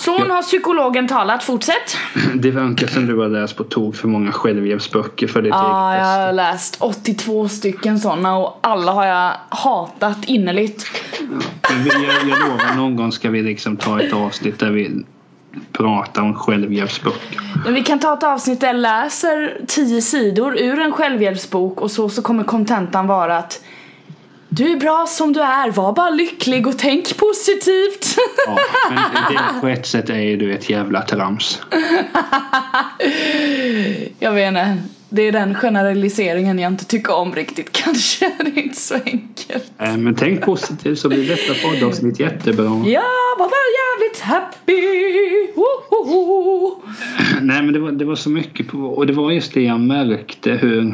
Så Ja. har psykologen talat. Fortsätt. Det verkar som du har läst på tok för många självhjälpsböcker för ditt Ja, eget jag har läst 82 stycken sådana och alla har jag hatat innerligt. Vi, jag, jag lovar någon gång ska vi liksom ta ett avsnitt där vi pratar om självhjälpsböcker. Men vi kan ta ett avsnitt där jag läser 10 sidor ur en självhjälpsbok och så, så kommer kontentan vara att du är bra som du är, var bara lycklig och tänk positivt. Ja, men det, på ett sätt är ju du ett jävla trams. Jag vet inte. Det är den generaliseringen jag inte tycker om riktigt kanske. Det är inte så enkelt. Eh, Men tänk positivt så blir detta poddavsnitt jättebra. Ja, var bara jävligt happy! Woho! Nej men det var, det var så mycket på, och det var just det jag märkte hur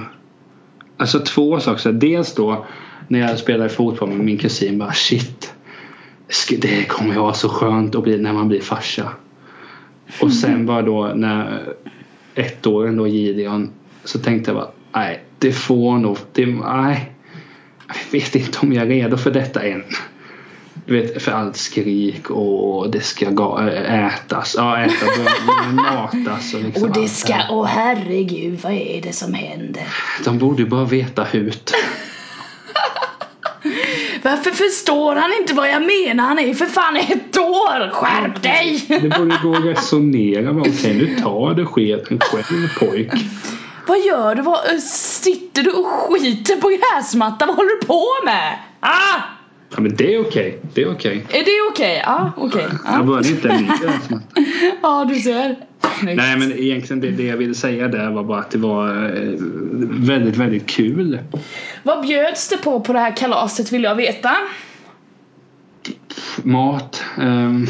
Alltså två saker. Dels då när jag spelade fotboll med min kusin bara shit Det kommer ju vara så skönt att bli när man blir farsa. Och sen bara då när ettåringen då Gideon så tänkte jag bara nej det får nog det, nej Jag vet inte om jag är redo för detta än. Du vet, för allt skrik och det ska ätas. Ja, äta matas och liksom Och det ska, åh herregud vad är det som händer? De borde ju bara veta hut. Varför förstår han inte vad jag menar? Han är ju för fan ett år! Skärp dig! Det borde gå att resonera med. Okej, nu tar du skeden själv pojk. Vad gör du? Vad, äh, sitter du och skiter på gräsmattan? Vad håller du på med? Ah! Ja, men det är okej. Det är okej. Är det okej? Ja, okej. Jag Ja. började inte en ny gräsmatta. ja, du ser. Nej men egentligen det, det jag ville säga där var bara att det var eh, väldigt väldigt kul. Vad bjöds det på på det här kalaset vill jag veta? Mat. ehm,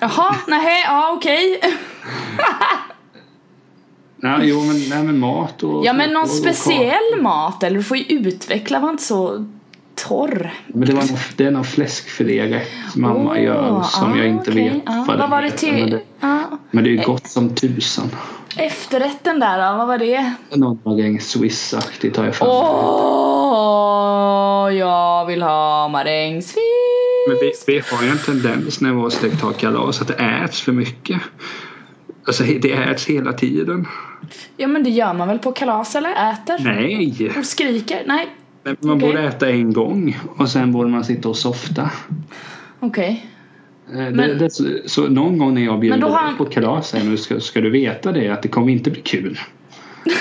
Jaha, nej, ja okej. nej, jo men, nej, men mat och... Ja men någon och- och speciell mat eller du får ju utveckla, var inte så torr. Men det, var någon, det är någon fläskfilérätt mamma Åh, gör som ah, jag inte okej, vet ja. vad Vad var det heter, Men till? det, Ja. men det är ju gott som tusan. Efterrätten där då, vad var det? Någon Swiss-aktigt har jag för. Åh, jag vill ha marängsviss. Men vi, vi har ju en tendens när vår släkt har kalas att det äts för mycket. Alltså det äts hela tiden. Ja men det gör man väl på kalas eller? Äter? Nej! Och skriker? Nej. Men Man Okej. borde äta en gång och sen borde man sitta och softa. Okej. Eh, Det, Men- det, så, så någon gång när jag bjuder dig han- på kalas nu ska, ska du veta det att det kommer inte bli kul.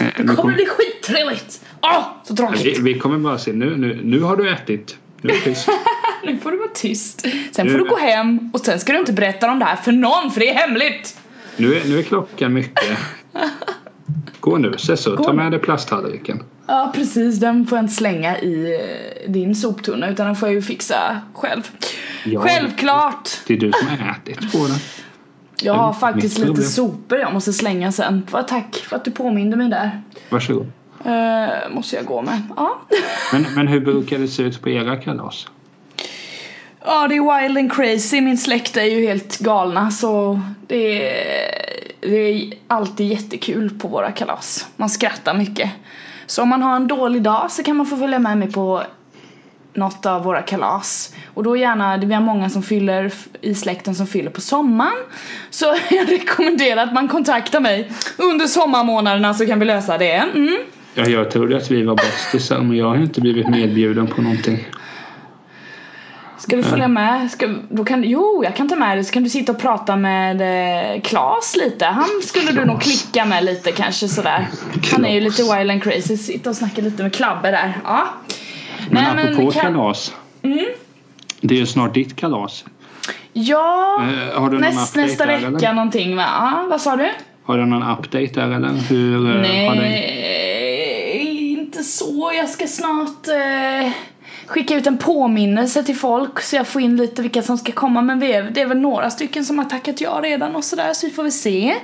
Eh, Det kommer kommer- bli skittrevligt! Åh, så vi, tråkigt! vi kommer bara se, nu, nu, nu har du ätit. Nu är tyst. Nu får du vara tyst. Sen Nu- får du gå hem och sen ska du inte berätta om det här för någon för det är hemligt! Nu är, nu är klockan mycket. Gå nu, se så. Ta med dig plasttallriken. Ja precis, den får jag inte slänga i eh, din soptunna utan den får jag ju fixa själv. Ja. Självklart! Det är du som har ätit på den. Jag har faktiskt lite problem. sopor jag måste slänga sen. Vad tack för att du påminde mig där. Varsågod. Uh, måste jag gå med. Ja. Men, men hur brukar det se ut på era kalas? Ja, det är wild and crazy. Min släkt är ju helt galna så det är, det är alltid jättekul på våra kalas. Man skrattar mycket. Så om man har en dålig dag så kan man få följa med mig på något av våra kalas. Och då gärna, vi har många som fyller i släkten som fyller på sommaren. Så jag rekommenderar att man kontaktar mig under sommarmånaderna så kan vi lösa det. Mm. Ja, jag trodde att vi var bästisar men jag har inte blivit medbjuden på någonting. Ska du följa med? Ska, då kan, jo, jag kan ta med dig så kan du sitta och prata med eh, Klas lite. Han skulle du nog Klas. klicka med lite kanske sådär. Han är ju lite Klas. wild and crazy. Sitta och snacka lite med Klabbe där. Ja. Men apropå kan- kalas. Mm. Det är ju snart ditt kalas. Ja, Eh, näst, nästa där, vecka eller? någonting va? Ja, vad sa du? Har du någon update där eller? Hur, eh. Nej, inte så. Jag ska snart eh, skicka ut en påminnelse till folk så jag får in lite vilka som ska komma. Men vi är, det är väl några stycken som har tackat ja redan och sådär så vi får väl se.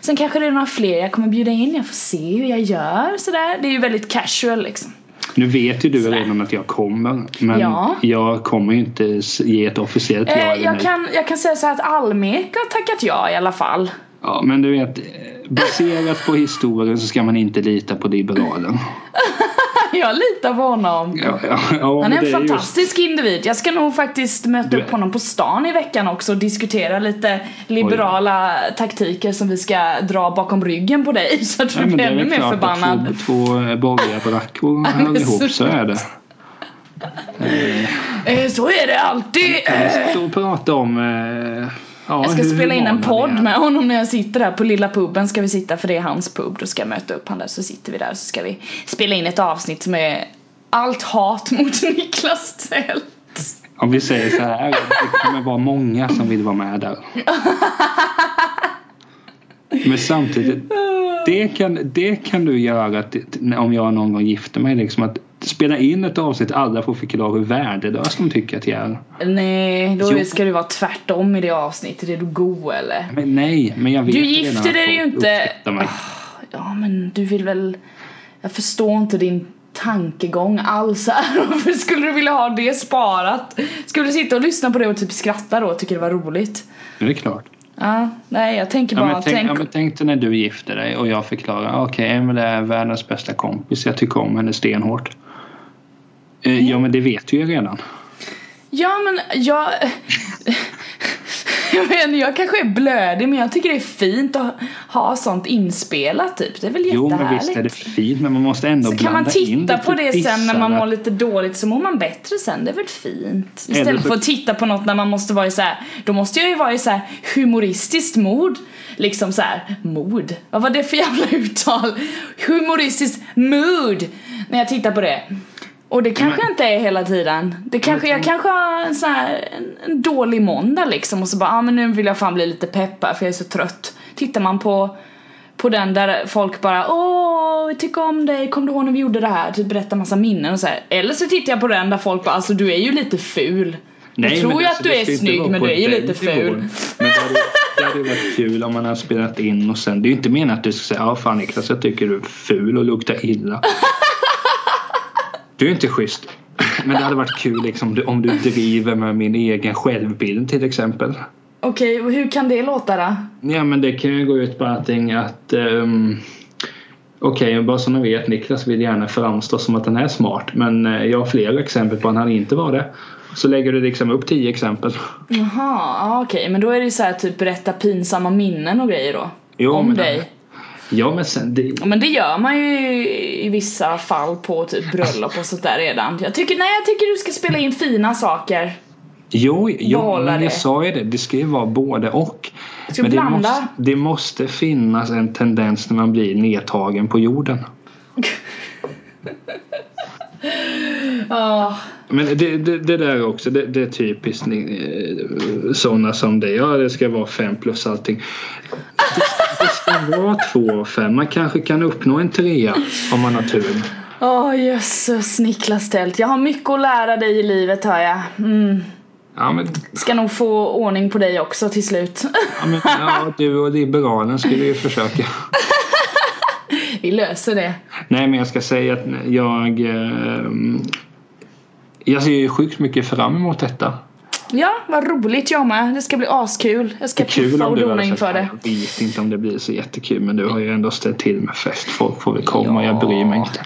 Sen kanske det är några fler jag kommer bjuda in. Jag får se hur jag gör sådär. Det är ju väldigt casual liksom. Nu vet ju du Sådär. redan att jag kommer. Men Ja. jag kommer ju inte ge ett officiellt ja Eh, eller jag, nej. kan, jag kan säga så här att Almek har tackat ja i alla fall. Ja, men du vet, eh, baserat på historien så ska man inte lita på liberalen. jag litar på honom. Ja, ja, ja, Han är en just- fantastisk individ. Jag ska nog faktiskt möta Du- upp honom på stan i veckan också och diskutera lite liberala taktiker som vi ska dra bakom ryggen på dig så att du blir ännu mer förbannad. att två, två eh, borgerliga brackor men hör så- är det. Eh, Så är det alltid. Vi Eh, ska stå och prata om... Ja, Jag ska spela in en podd med honom när jag sitter där på lilla puben ska vi sitta för det är hans pub. Då ska jag möta upp han där så sitter vi där så ska vi spela in ett avsnitt är allt hat mot Niklas Tält. Om vi säger så här, det kommer vara många som vill vara med där. Men samtidigt, det kan, det kan du göra om jag någon gång gifter mig. Liksom, att spela in ett avsnitt alla får förklara hur värdelöst de tycker att jag är. Nej, då Jo. ska det vara tvärtom i det avsnittet. Är du god eller? Men nej, men jag vet Du gifter dig ju inte- Mig. Ja men du vill väl Jag förstår inte din tankegång alls här. Varför skulle du vilja ha det sparat? Skulle du sitta och lyssna på det och typ skratta då och tycka det var roligt? Det är klart. Ja, nej jag tänker Ja, bara men tänk, tänk, ja, men tänk dig när du gifter dig och jag förklarar okej, Emelie är världens bästa kompis. Jag tycker om henne stenhårt. Eh, ja men det vet du ju redan. Ja men jag... jag inte, jag kanske är blödig men jag tycker det är fint att ha sånt inspelat typ. Det är väl Jo jättehärligt. men visst är det fint men man måste ändå Så kan man blanda in titta lite på det sen när man mår lite dåligt så mår man bättre sen. Det är väl fint? Istället så- för att titta på något när man måste vara i så här. Då måste jag ju vara i så här humoristiskt mod. Liksom så här, mod. Vad var det för jävla uttal? Humoristiskt mood. När jag tittar på det. Och det kanske inte är hela tiden. Det kanske, jag kanske har en, så här, en, en dålig måndag liksom och så bara, ah, men nu vill jag fan bli lite peppad för jag är så trött. Tittar man på på den där folk bara åh, vi tycker om dig, kom du ihåg när vi gjorde det här? Typ berättar massa minnen och så här. Eller så tittar jag på den där folk bara alltså du är ju lite ful. Nej, jag tror men ju alltså, att du är snygg men du är ju lite ful. Men det hade, det hade ju varit kul om man hade spelat in och sen, det är ju inte meningen att du ska säga ja fan Niklas jag tycker du är ful och luktar illa. Du är inte schysst. Men det hade varit kul liksom, om du driver med min egen självbild till exempel. Okej, och hur kan det låta då? Ja men det kan ju gå ut på allting att um, Okej, bara så ni vet Niklas vill gärna framstå som att han är smart men eh, jag har flera exempel på att han inte var det. Så lägger du liksom upp tio exempel. Jaha, ja, okej men då är det ju så här typ berätta pinsamma minnen och grejer då. Jo, om dig. Ja men sen det, Ja, Men det gör man ju i vissa fall på typ bröllop och sånt där redan. Jag tycker, nej jag tycker du ska spela in fina saker. Jo, jo men jag det. sa ju det. Det ska ju vara både och. Men det måste, det måste finnas en tendens när man blir nedtagen på jorden. Ja, Men det, det, det där också, det, det är typiskt eh, sådana som det. Ja, det ska vara fem plus allting. Det, ska vara två av fem. Man kanske kan uppnå en trea om man har tur. Åh jösses Niklas Tält, jag har mycket att lära dig i livet hör jag. Mm. Ja, men, Ska nog få ordning på dig också till slut. ja, men, ja, du och liberalen skulle ju försöka. Vi löser det. Nej men jag ska säga att jag eh, Jag ser ju sjukt mycket fram emot detta. Ja, vad roligt jag med. Det ska bli askul. Jag ska om och dona inför det. Jag vet inte om det blir så jättekul men du har ju ändå ställt till med fest. Folk får väl komma, jag bryr mig inte.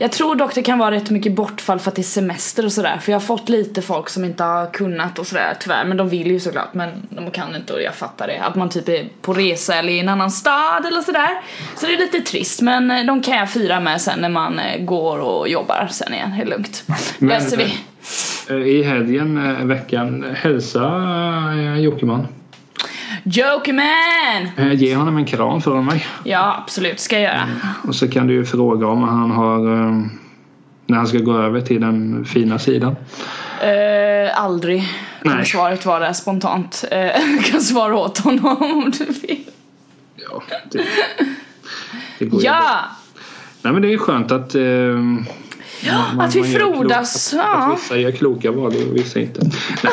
Jag tror dock det kan vara rätt mycket bortfall för att det är semester och sådär. För jag har fått lite folk som inte har kunnat och sådär tyvärr. Men de vill ju såklart men de kan inte och jag fattar det. Att man typ är på resa eller i en annan stad eller sådär. Så det är lite trist men eh, de kan jag fira med sen när man eh, går och jobbar sen igen. Det är lugnt. Men, Löser vi. eh, I helgen, veckan, hälsa Jockeman. Jokerman! Eh, Ge honom en kram för mig. Ja absolut, ska jag göra. Och så kan du ju fråga om han har eh, när han ska gå över till den fina sidan. Eh, aldrig. Nej. svaret vara spontant. Eh, jag kan svara åt honom om du vill. Ja, det, det går ju. Ja! Nej men det är skönt att eh, man- att vi frodas, ja. Att vissa gör kloka val och vissa inte. Nej,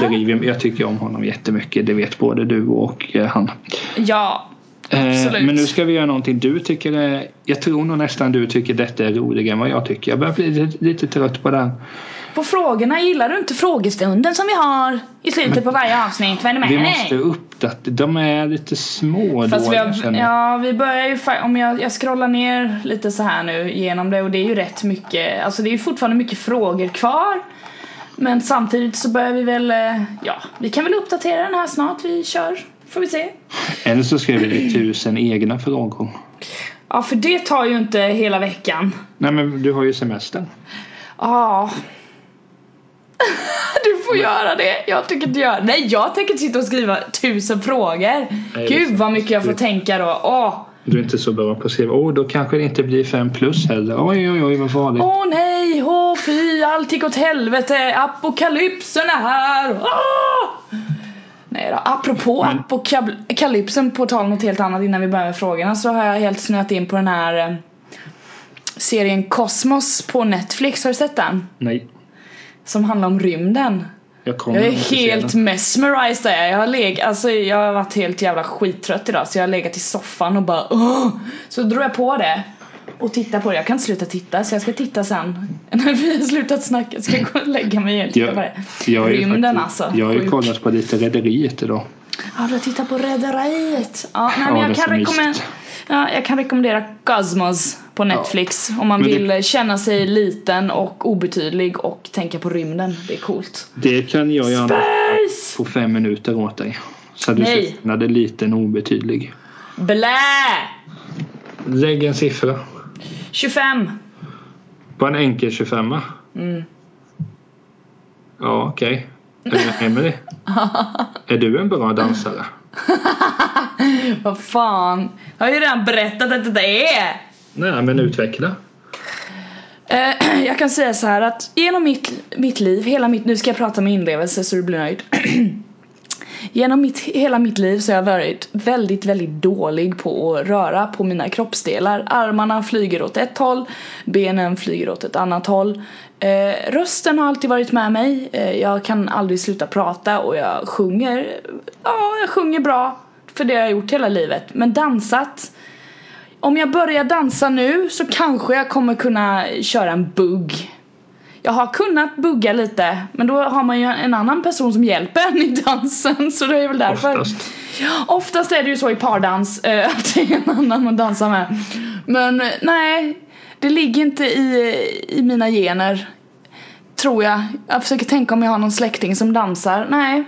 jag, driver, jag tycker om honom jättemycket. Det vet både du och eh, han. Ja, Eh, Absolut. men nu ska vi göra någonting du tycker är, Jag tror nog nästan du tycker detta är roligare än vad jag tycker. Jag börjar bli lite, lite trött på den. På frågorna gillar du inte frågestunden som vi har i slutet på varje avsnitt? Vad är det med Vi måste uppdatera. De är lite små Fast vi, har, ja, vi börjar ju om jag, jag scrollar ner lite så här nu genom det och det är ju rätt mycket, alltså det är ju fortfarande mycket frågor kvar. Men samtidigt så börjar vi väl, eh, ja, vi kan väl uppdatera den här snart, vi kör, får vi se. Eller så skriver vi tusen egna frågor. Ja, för det tar ju inte hela veckan. Nej men du har ju semester. Ja. Du får göra det. Jag tänker inte göra Nej, jag tänker inte sitta och skriva tusen frågor. Nej, Gud vad mycket jag får tänka då. Åh, Du är inte så bra på att skriva. Åh, då kanske det inte blir fem plus heller. Oj, oj, oj, vad farligt. åh nej, åh fy, allt gick åt helvete. Apokalypsen är här. Åh! Nej då, apropå Men- apokalypsen på tal om något helt annat innan vi börjar med frågorna så har jag helt snöat in på den här eh, serien Cosmos på Netflix. Har du sett den? Nej, Som handlar om rymden. Jag Jag är helt mesmerized där. Jag har leg- alltså jag har varit helt jävla skittrött idag så jag har legat i soffan och bara Åh! Så drog jag på det och tittade på det. Jag kan inte sluta titta så jag ska titta sen när vi har slutat snacka. Jag ska gå och lägga mig och titta på Jag, det. jag, Rymden faktiskt- alltså. jag har ju kollat på lite Rederiet idag. Ja, du har tittat på Rederiet. Ja, nej, men Ja, jag, det kan rekommendera, ja, jag kan rekommendera Cosmos på Netflix om man Men det- vill eh, känna sig liten och obetydlig och tänka på rymden. Det är coolt. Det kan jag göra Space! på fem minuter åt dig. Så du Nej. det är liten och obetydlig. Blä! Lägg en siffra. 25. På en enkel 25 Mm. Ja, okej. Okay. Emelie. är du en bra dansare? Vad fan. Jag har ju redan berättat att det är. Nej, men utveckla. Eh, jag kan säga så här att genom mitt, mitt liv, hela mitt, nu ska jag prata med inlevelse så du blir nöjd. Genom mitt, hela mitt liv så har jag varit väldigt, väldigt dålig på att röra på mina kroppsdelar. Armarna flyger åt ett håll, benen flyger åt ett annat håll. Eh, rösten har alltid varit med mig. Eh, jag kan aldrig sluta prata och jag sjunger, ja, jag sjunger bra. För det har jag gjort hela livet. Men dansat, om jag börjar dansa nu så kanske jag kommer kunna köra en bugg. Jag har kunnat bugga lite men då har man ju en annan person som hjälper en i dansen så det är väl därför. Oftast. Oftast är det ju så i pardans eh, att det är en annan man dansar med. Men eh, nej, det ligger inte i, i mina gener. Tror jag. Jag försöker tänka om jag har någon släkting som dansar. Nej,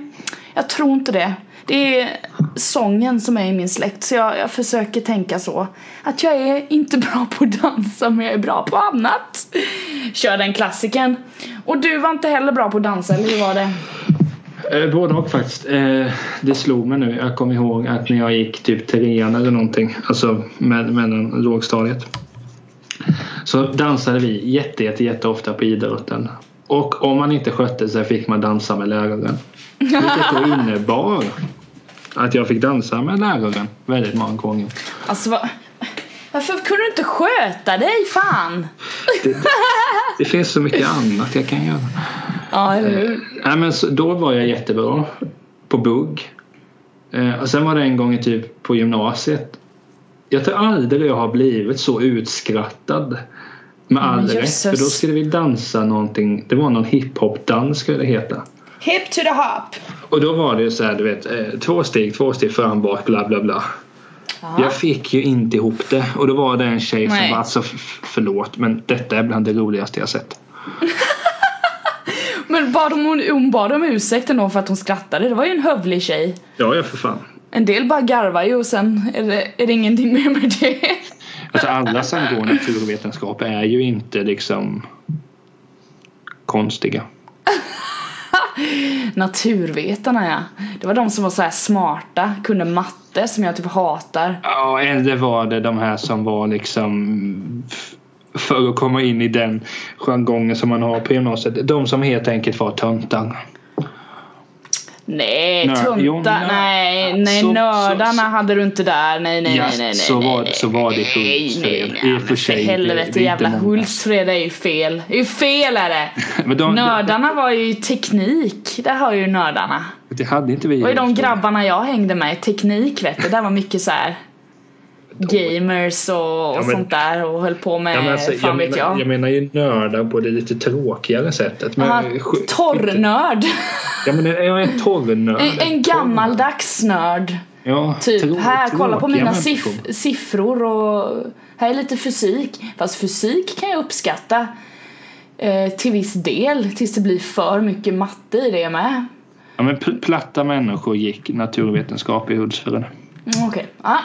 jag tror inte det. Det är sången som är i min släkt så jag, jag försöker tänka så. Att jag är inte bra på att dansa men jag är bra på annat. Kör den klassiken. Och du var inte heller bra på att dansa eller hur var det? Eh, både och faktiskt. Eh, det slog mig nu. Jag kommer ihåg att när jag gick typ trean eller någonting. Alltså med, mellan lågstadiet. Så dansade vi jätte, jätte, jätte ofta på idrotten. Och om man inte skötte sig fick man dansa med läraren. Vilket då innebar att jag fick dansa med läraren väldigt många gånger. Alltså vad... Varför kunde du inte sköta dig fan? Det finns så mycket annat jag kan göra. Ja eller hur? Nej, men så, då var jag jättebra på bugg. Eh, och sen var det en gång typ på gymnasiet. Jag tror aldrig jag har blivit så utskrattad. Med all Men rätt. För då skulle vi dansa någonting. Det var någon hiphop-dans skulle det heta. Hip to the hop. Och då var det ju så här, du vet, eh, två steg, två steg fram, bak, bla bla bla. Ja. Jag fick ju inte ihop det. Och då var det en tjej som Nej. var alltså förlåt men detta är bland det roligaste jag sett. Men bad hon, hon bad om ursäkt ändå för att hon skrattade. Det var ju en hövlig tjej. Ja, ja för fan. En del bara garvar ju och sen är det, är det ingenting mer med det. Alltså alla som går naturvetenskap är ju inte liksom konstiga. Naturvetarna ja. Det var de som var så här smarta, kunde matte som jag typ hatar. Ja, eh, eller var det de här som var liksom för att komma in i den jargongen som man har på gymnasiet. De som helt enkelt var töntar. Nej, Nörd. tunta, Jo, nörd. nej, nej, Så- nördarna så- hade du inte där. Nej, nej, Ja, nej, nej, nej. så var- nej, så var det i nej, Hultsfred. nej, I och för sig, det- helvete, det jävla. Hultsfred är ju fel. Det är ju fel är det. De, Nördarna var ju teknik. Där har ju nördarna. Det, det hade inte vi. Och de Hultsfred. grabbarna jag hängde med, teknik vet du, där var mycket så här gamers och, och men- sånt där och höll på med Ja, men alltså, fan jag, vet menar, jag. jag menar ju nördar på det lite tråkigare sättet. Men, Aha, torrnörd. Ja men jag är en torrnörd. En, en gammaldags nörd. Ja, Typ, trå- här kolla på mina siff- siffror och här är lite fysik. Fast fysik kan jag uppskatta eh, till viss del tills det blir för mycket matte i det med. Ja men pl- platta människor gick naturvetenskap i Hultsfred. Mm, Okej, ja. Eh,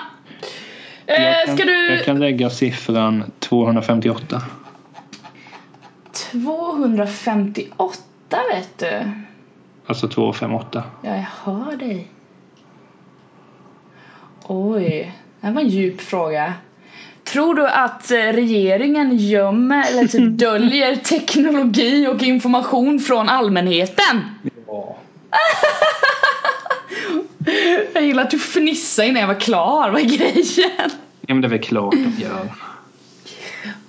Jag kan, ska du... jag kan lägga siffran 258. 258 vet du. Alltså 258. Ja, jag hör dig. Oj, det här var en djup fråga. Tror du att eh, regeringen gömmer eller typ döljer teknologi och information från allmänheten? Ja. Jag gillar att du fnissade innan jag var klar, vad är grejen? Ja det är väl klart de gör.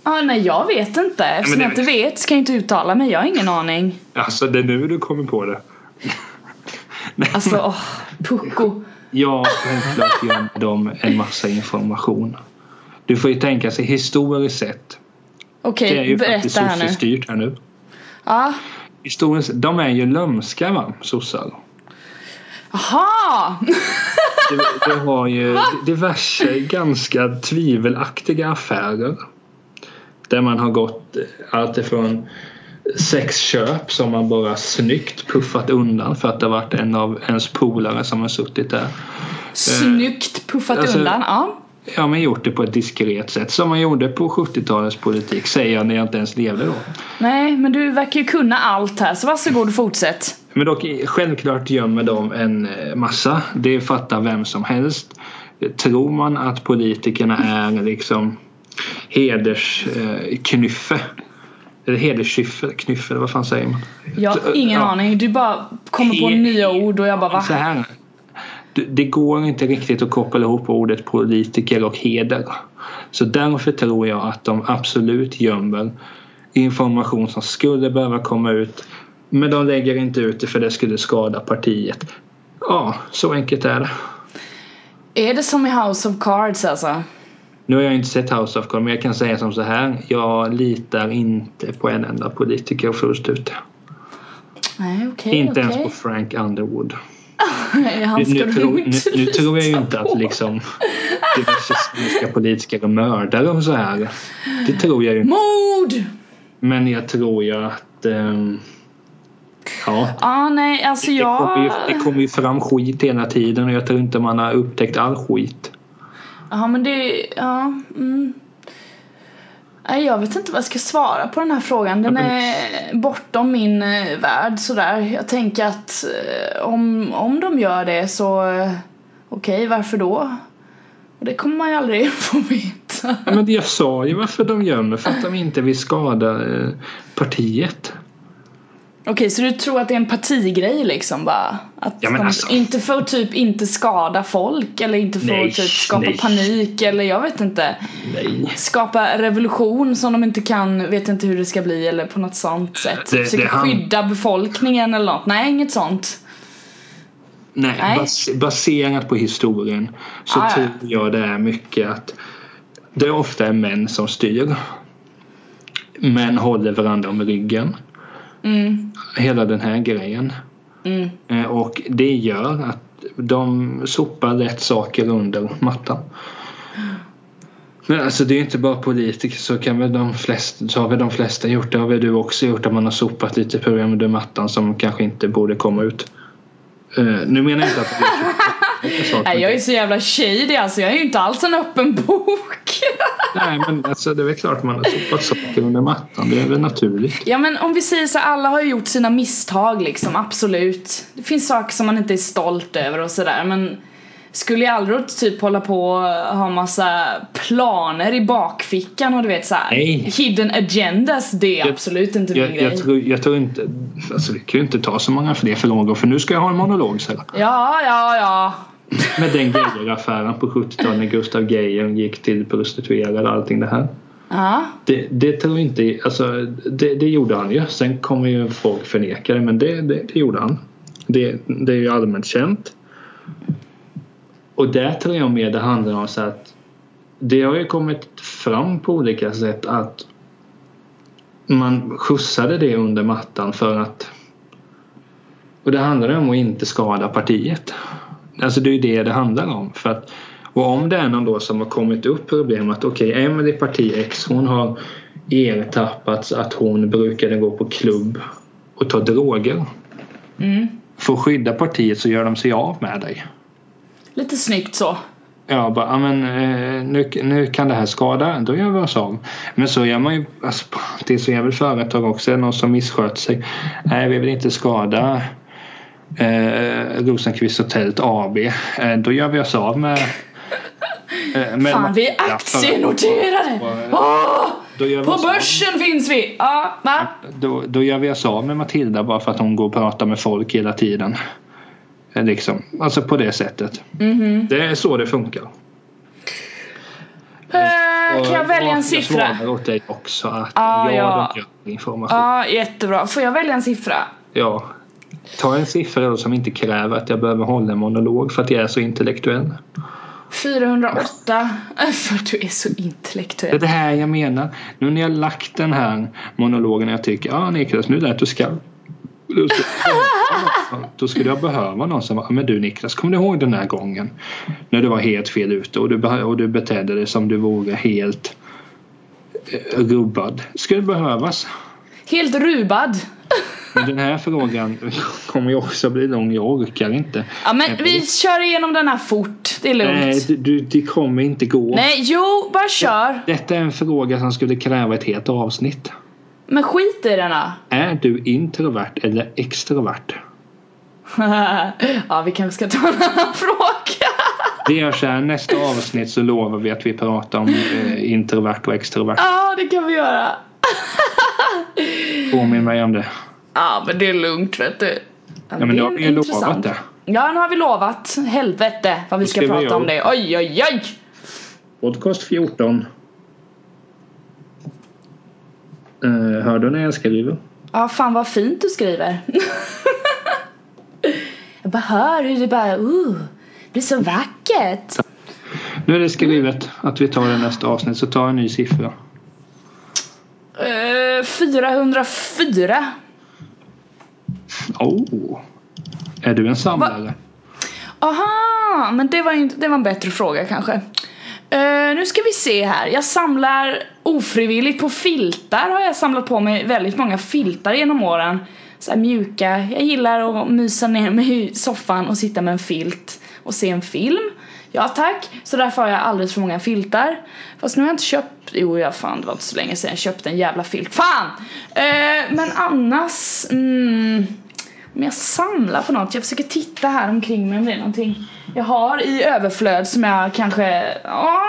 Ah, nej jag vet inte, eftersom det- jag inte vet så kan jag inte uttala mig, jag har ingen aning Alltså det är nu du kommer på det. Nej, Alltså, åh, pucko Ja, självklart gör de en massa information. Du får ju tänka sig historiskt sett. Okej, Det är ju faktiskt berätta här nu sossestyrt här nu. Ja, Historiskt, de är ju lömska va, sossar. Aha! Du, du har ju diverse ganska tvivelaktiga affärer. Där man har gått allt ifrån sexköp som man bara snyggt puffat undan för att det varit en av ens polare som har suttit där. Snyggt puffat alltså- undan. Ja. Ja, men gjort det på ett diskret sätt som man gjorde på 70-talets politik, säger jag när jag inte ens levde då. Nej, men du verkar ju kunna allt här så varsågod och fortsätt. Men dock självklart gömmer de en eh, massa. Det fattar vem som helst. Tror man att politikerna är liksom hedersknyffe eller hederskyffe, knyffe, vad fan säger man? Jag har ingen Ja. aning. Du bara kommer på nya ord och jag bara va? Så här. Det- Det går inte riktigt att koppla ihop ordet politiker och heder. Så därför tror jag att de absolut gömmer information som skulle behöva komma ut. Men de lägger inte ut det för det skulle skada partiet. Ja, så enkelt är det. Är det som i House of Cards alltså? Nu har jag inte sett House of Cards men jag kan säga som så här. Jag litar inte på en enda politiker fullt ut. Nej okej inte okej. ens på Frank Underwood. Nu, ska nu, du tror, nu, inte nu tror jag ju inte att liksom diverse svenska politiker är mördare och så här. Det tror jag ju inte. Mord! Men jag tror ju att ehm, Ja, Ja nej alltså det kommer, ju, jag... det kommer ju fram skit hela tiden och jag tror inte man har upptäckt all skit. Ja men det... Ja. Mm. Nej jag vet inte vad jag ska svara på den här frågan. Den är bortom min eh, värld sådär. Jag tänker att eh, om, om de gör det så eh, okej varför då? Och det kommer man ju aldrig få veta. Ja, men jag sa ju varför de gömmer, för att de inte vill skada partiet. Okej så du tror att det är en partigrej liksom bara? Att Ja, de alltså- inte får typ inte skada folk eller inte får Nej, typ skapa nej. panik eller jag vet inte. Nej. skapa revolution som de inte kan, vet inte hur det ska bli eller på något sånt sätt. Det- Försöka han- skydda befolkningen eller något. Nej, inget sånt. Nej, Nej. Bas, baserat på historien så Ah, tror jag det är mycket att det ofta är män som styr. Män håller varandra om ryggen. Mm, Hela den här grejen. mm. Eh, Och det gör att de sopar rätt saker under mattan. Men alltså det är inte bara politiker så kan väl de flesta, så har väl de flesta gjort det. har väl du också gjort att man har sopat lite problem under mattan som kanske inte borde komma ut. Eh, nu menar jag inte att det är så. Nej, jag är så jävla shady alltså. Jag är ju inte alls en öppen bok. Nej men alltså det är väl klart man har sopat saker under mattan. Det är väl naturligt. ja, men om vi säger så alla har ju gjort sina misstag liksom, absolut. Det finns saker som man inte är stolt över och sådär, men skulle jag aldrig typ hålla på och ha massa planer i bakfickan och du vet såhär hidden agendas, det är Jag- absolut inte min Jag, grej. jag, tror, jag tror inte, alltså vi kan ju inte ta så många fler frågor för nu ska jag ha en monolog sen. Ja, ja, ja. Med den Geijer-affären på 70-talet när Gustav Geijer gick till prostituerade och allting det här. Ja, Det, det tror inte, alltså det, det gjorde han ju. Sen kommer ju folk förneka det men det, det, det gjorde han. Det, det är ju allmänt känt. Och där tror jag mer det handlar om så att det har ju kommit fram på olika sätt att man skjutsade det under mattan för att och det handlar om att inte skada partiet. Alltså det är ju det det handlar om. För att, och om det är någon då som har kommit upp problem att okej, okay, Emelie parti X hon har ertappats att hon brukade gå på klubb och ta droger. mm. För att skydda partiet så gör de sig av med dig. Lite snyggt så. Ja, bara, men eh, nu, nu kan det här skada, då gör vi oss av. Men så gör man ju, alltså, det är så jävla företag också, är någon som missköter sig. Nej, vi vill inte skada eh, Rosenqvist Hotellet AB. Eh, då gör vi oss av med... Eh, med Fan, vi är aktienoterade! gör vi På av- börsen finns vi! Va? då, då gör vi oss av med Matilda bara för att hon går och pratar med folk hela tiden. Eh, Liksom. Alltså på det sättet. Mhm. Det är så det funkar. Eh, kan jag välja en Jag siffra? svarar åt dig också att Ah, ja, ja. de gör information. Ja, jättebra. Får jag välja en siffra? Ja. Ta en siffra då som inte kräver att jag behöver hålla en monolog för att jag är så intellektuell. 408. För att du är så Det är intellektuell. det här jag menar. Nu när jag lagt den här monologen och jag tycker ja ah, Niklas nu lät du skall. Då skulle, jag behöva- någon som men du Niklas, kommer du ihåg den här gången? När du var helt fel ute och du, och du betedde dig som du vore helt eh, rubbad. Skulle behövas. Helt rubad. Men den här frågan kommer ju också bli lång. Jag orkar inte. Ja men vi kör igenom den här fort. Det är lugnt. Nej, du, du, det kommer inte gå. Nej, jo, bara kör. Detta är en fråga som skulle kräva ett helt avsnitt. Men skit i den här. Är du introvert eller extrovert? ja, vi kanske ska ta en annan fråga. Det gör så här, nästa avsnitt så lovar vi att vi pratar om eh, introvert och extrovert. Ja, det kan vi göra. Påminn mig om det. Ja, men det är lugnt vet du. Ja, men nu har vi ju lovat det. Ja, nu har vi lovat. Helvete vad vi Då ska skriver prata jag om det. Oj, oj, oj. Podcast 14. Uh, hör du när jag skriver? Ja, fan vad fint du skriver. jag bara hör hur det bara, uh, det blir så vackert. Nu är det skrivet att vi tar det nästa avsnitt så ta en ny siffra. Uh, 404. Oh. Är du en samlare? Aha, men det var, inte, det var en bättre fråga kanske. Uh, nu ska vi se här. Jag samlar ofrivilligt på filtar. Har jag samlat på mig väldigt många filtar genom åren. Så här mjuka. Jag gillar att mysa ner mig i soffan och sitta med en filt och se en film. Ja tack. Så därför har jag alldeles för många filtar. Fast nu har jag inte köpt. Jo ja fan det var inte så länge sedan jag köpte en jävla filt. Fan! Uh, men annars. Mm, men jag samlar på något, jag försöker titta här omkring mig om det är någonting jag har i överflöd som jag kanske, ja.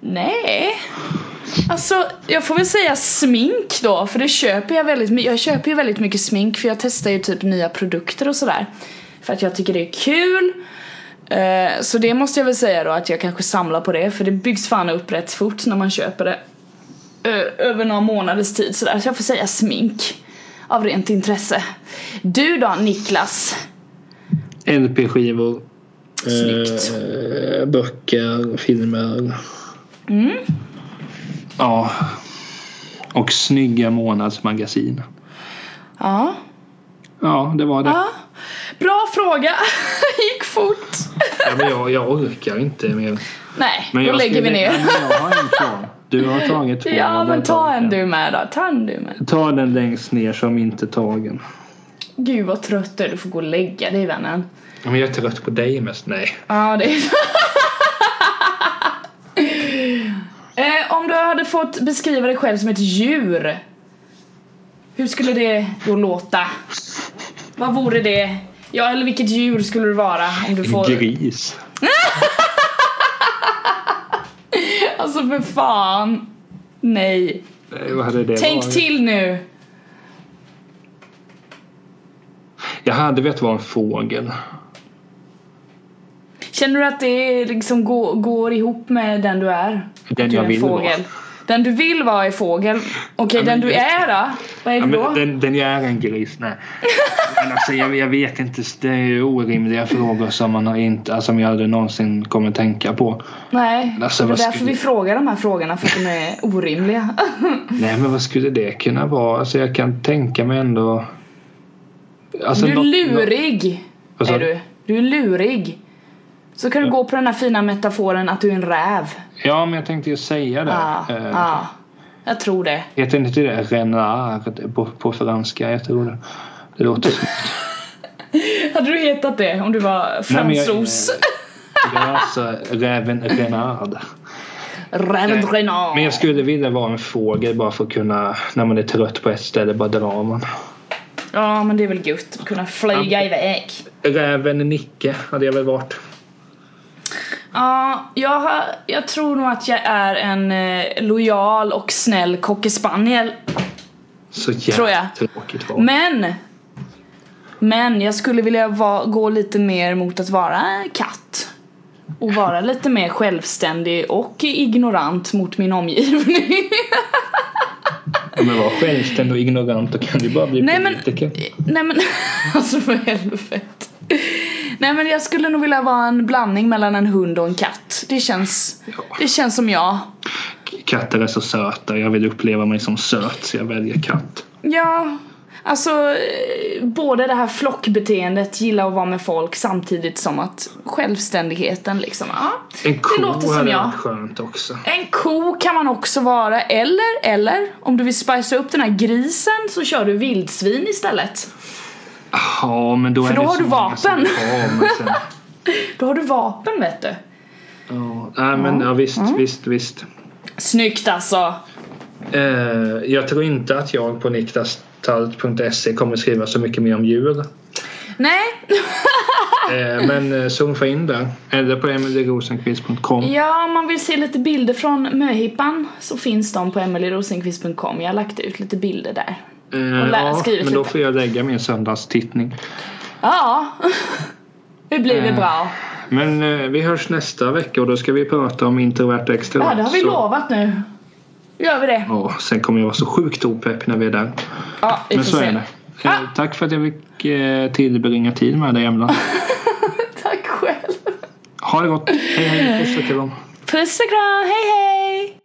Nej. Alltså, jag får väl säga smink då, för det köper jag väldigt mycket. Jag köper ju väldigt mycket smink för jag testar ju typ nya produkter och sådär. För att jag tycker det är kul. Eh, så det måste jag väl säga då att jag kanske samlar på det för det byggs fan upp rätt fort när man köper det. Över några månaders tid sådär, så jag får säga smink. Av rent intresse. Du då Niklas? LP-skivor. Snyggt. Eh, böcker, filmer. Mm. Ja. Och snygga månadsmagasin. Ja. Ja, det var det. ja. Bra fråga. Gick fort. Ja, men jag, jag orkar inte mer. Nej, Men då lägger vi ner. Jag har en kvar. Du har tagit två. Ja men ta en du med då. Ta en du med. Ta den längst ner som inte tagen. Gud vad trött du är. Du får gå och lägga dig vännen. Men jag är trött på dig mest. Nej. Ja det är eh, Om du hade fått beskriva dig själv som ett djur. Hur skulle det då låta? Vad vore det? Ja eller vilket djur skulle du vara om du får... En gris. Alltså för fan. Nej. Nej, Vad hade det Tänk varit? till nu. Jag hade velat vara en fågel. Känner du att det liksom går, går ihop med den du är? Den Att du jag är en vill fågel. vara. Den du vill vara är fågel. Okej, Ja, den du det- är då? Vad är Ja, det då? den, den jag är en gris, nej. Men alltså, jag, jag vet inte, det är orimliga frågor som man har inte, alltså, som jag aldrig någonsin kommer tänka på. Nej, Alltså, det är därför skulle- vi frågar de här frågorna för att de är orimliga. Nej men vad skulle det kunna vara? Alltså jag kan tänka mig ändå... Alltså, du är lurig. Sa Är du? du. Du är lurig. Så kan du Ja. gå på den här fina metaforen att du är en räv. Ja men jag tänkte ju säga det. Ja, Eh, ja. Jag tror det. Heter inte det renard på, på franska? Jag tror det. Det låter som... Hade du hetat det om du var Nej, men jag- fransos? Är alltså räven renard. Räven Renard. Men jag skulle vilja vara en fågel bara för att kunna, när man är trött på ett ställe, bara dra man. Ja men det är väl gött att kunna flyga iväg. Räven Nicke hade jag väl varit. Ja, jag, har, jag tror nog att jag är en eh, lojal och snäll cocker Så Tror jag. jävla tråkigt var. Men Men jag skulle vilja va, gå lite mer mot att vara katt Och vara lite mer självständig och ignorant mot min omgivning Om jag var självständig och ignorant då kan du bara bli Nej men, politiker. nej men alltså för helvete Nej men jag skulle nog vilja vara en blandning mellan en hund och en katt Det känns, det känns som jag Katter är så söta. Jag vill uppleva mig som söt så jag väljer katt. Ja, Alltså, eh, både det här flockbeteendet, gilla att vara med folk samtidigt som att självständigheten liksom, ja. En ko låter som jag. skönt också. En ko kan man också vara, eller, eller om du vill spicea upp den här grisen så kör du vildsvin istället. Ja, men då För är då det har så du många som vapen. vill ha, men sen- Då har du vapen vet du. Ja, nej, men ja, visst, Mm. visst, visst. Snyggt alltså. Eh, jag tror inte att jag på niktastalt.se kommer skriva så mycket mer om djur. Nej, Eh, men eh, surfa in där. Eller på emilyrosenqvist.com. ja om man vill se lite bilder från möhippan så finns de på emilyrosenqvist.com. Jag har lagt ut lite bilder där. Eh, ja, men då lite. får jag lägga min söndagstittning. Ja, det blir väl Eh, bra. Men eh, vi hörs nästa vecka och då ska vi prata om introvert och extrovert. Ja, det har vi så- lovat nu. Gör vi det? Ja, sen kommer jag vara så sjukt opepp när vi är där. Ja, vi Men så se. är det. Ah. Tack för att jag fick eh, tillbringa tid med dig Emla. Tack själv. Ha det gott. Hej hej. Puss och kram. Puss och kram, hej hej!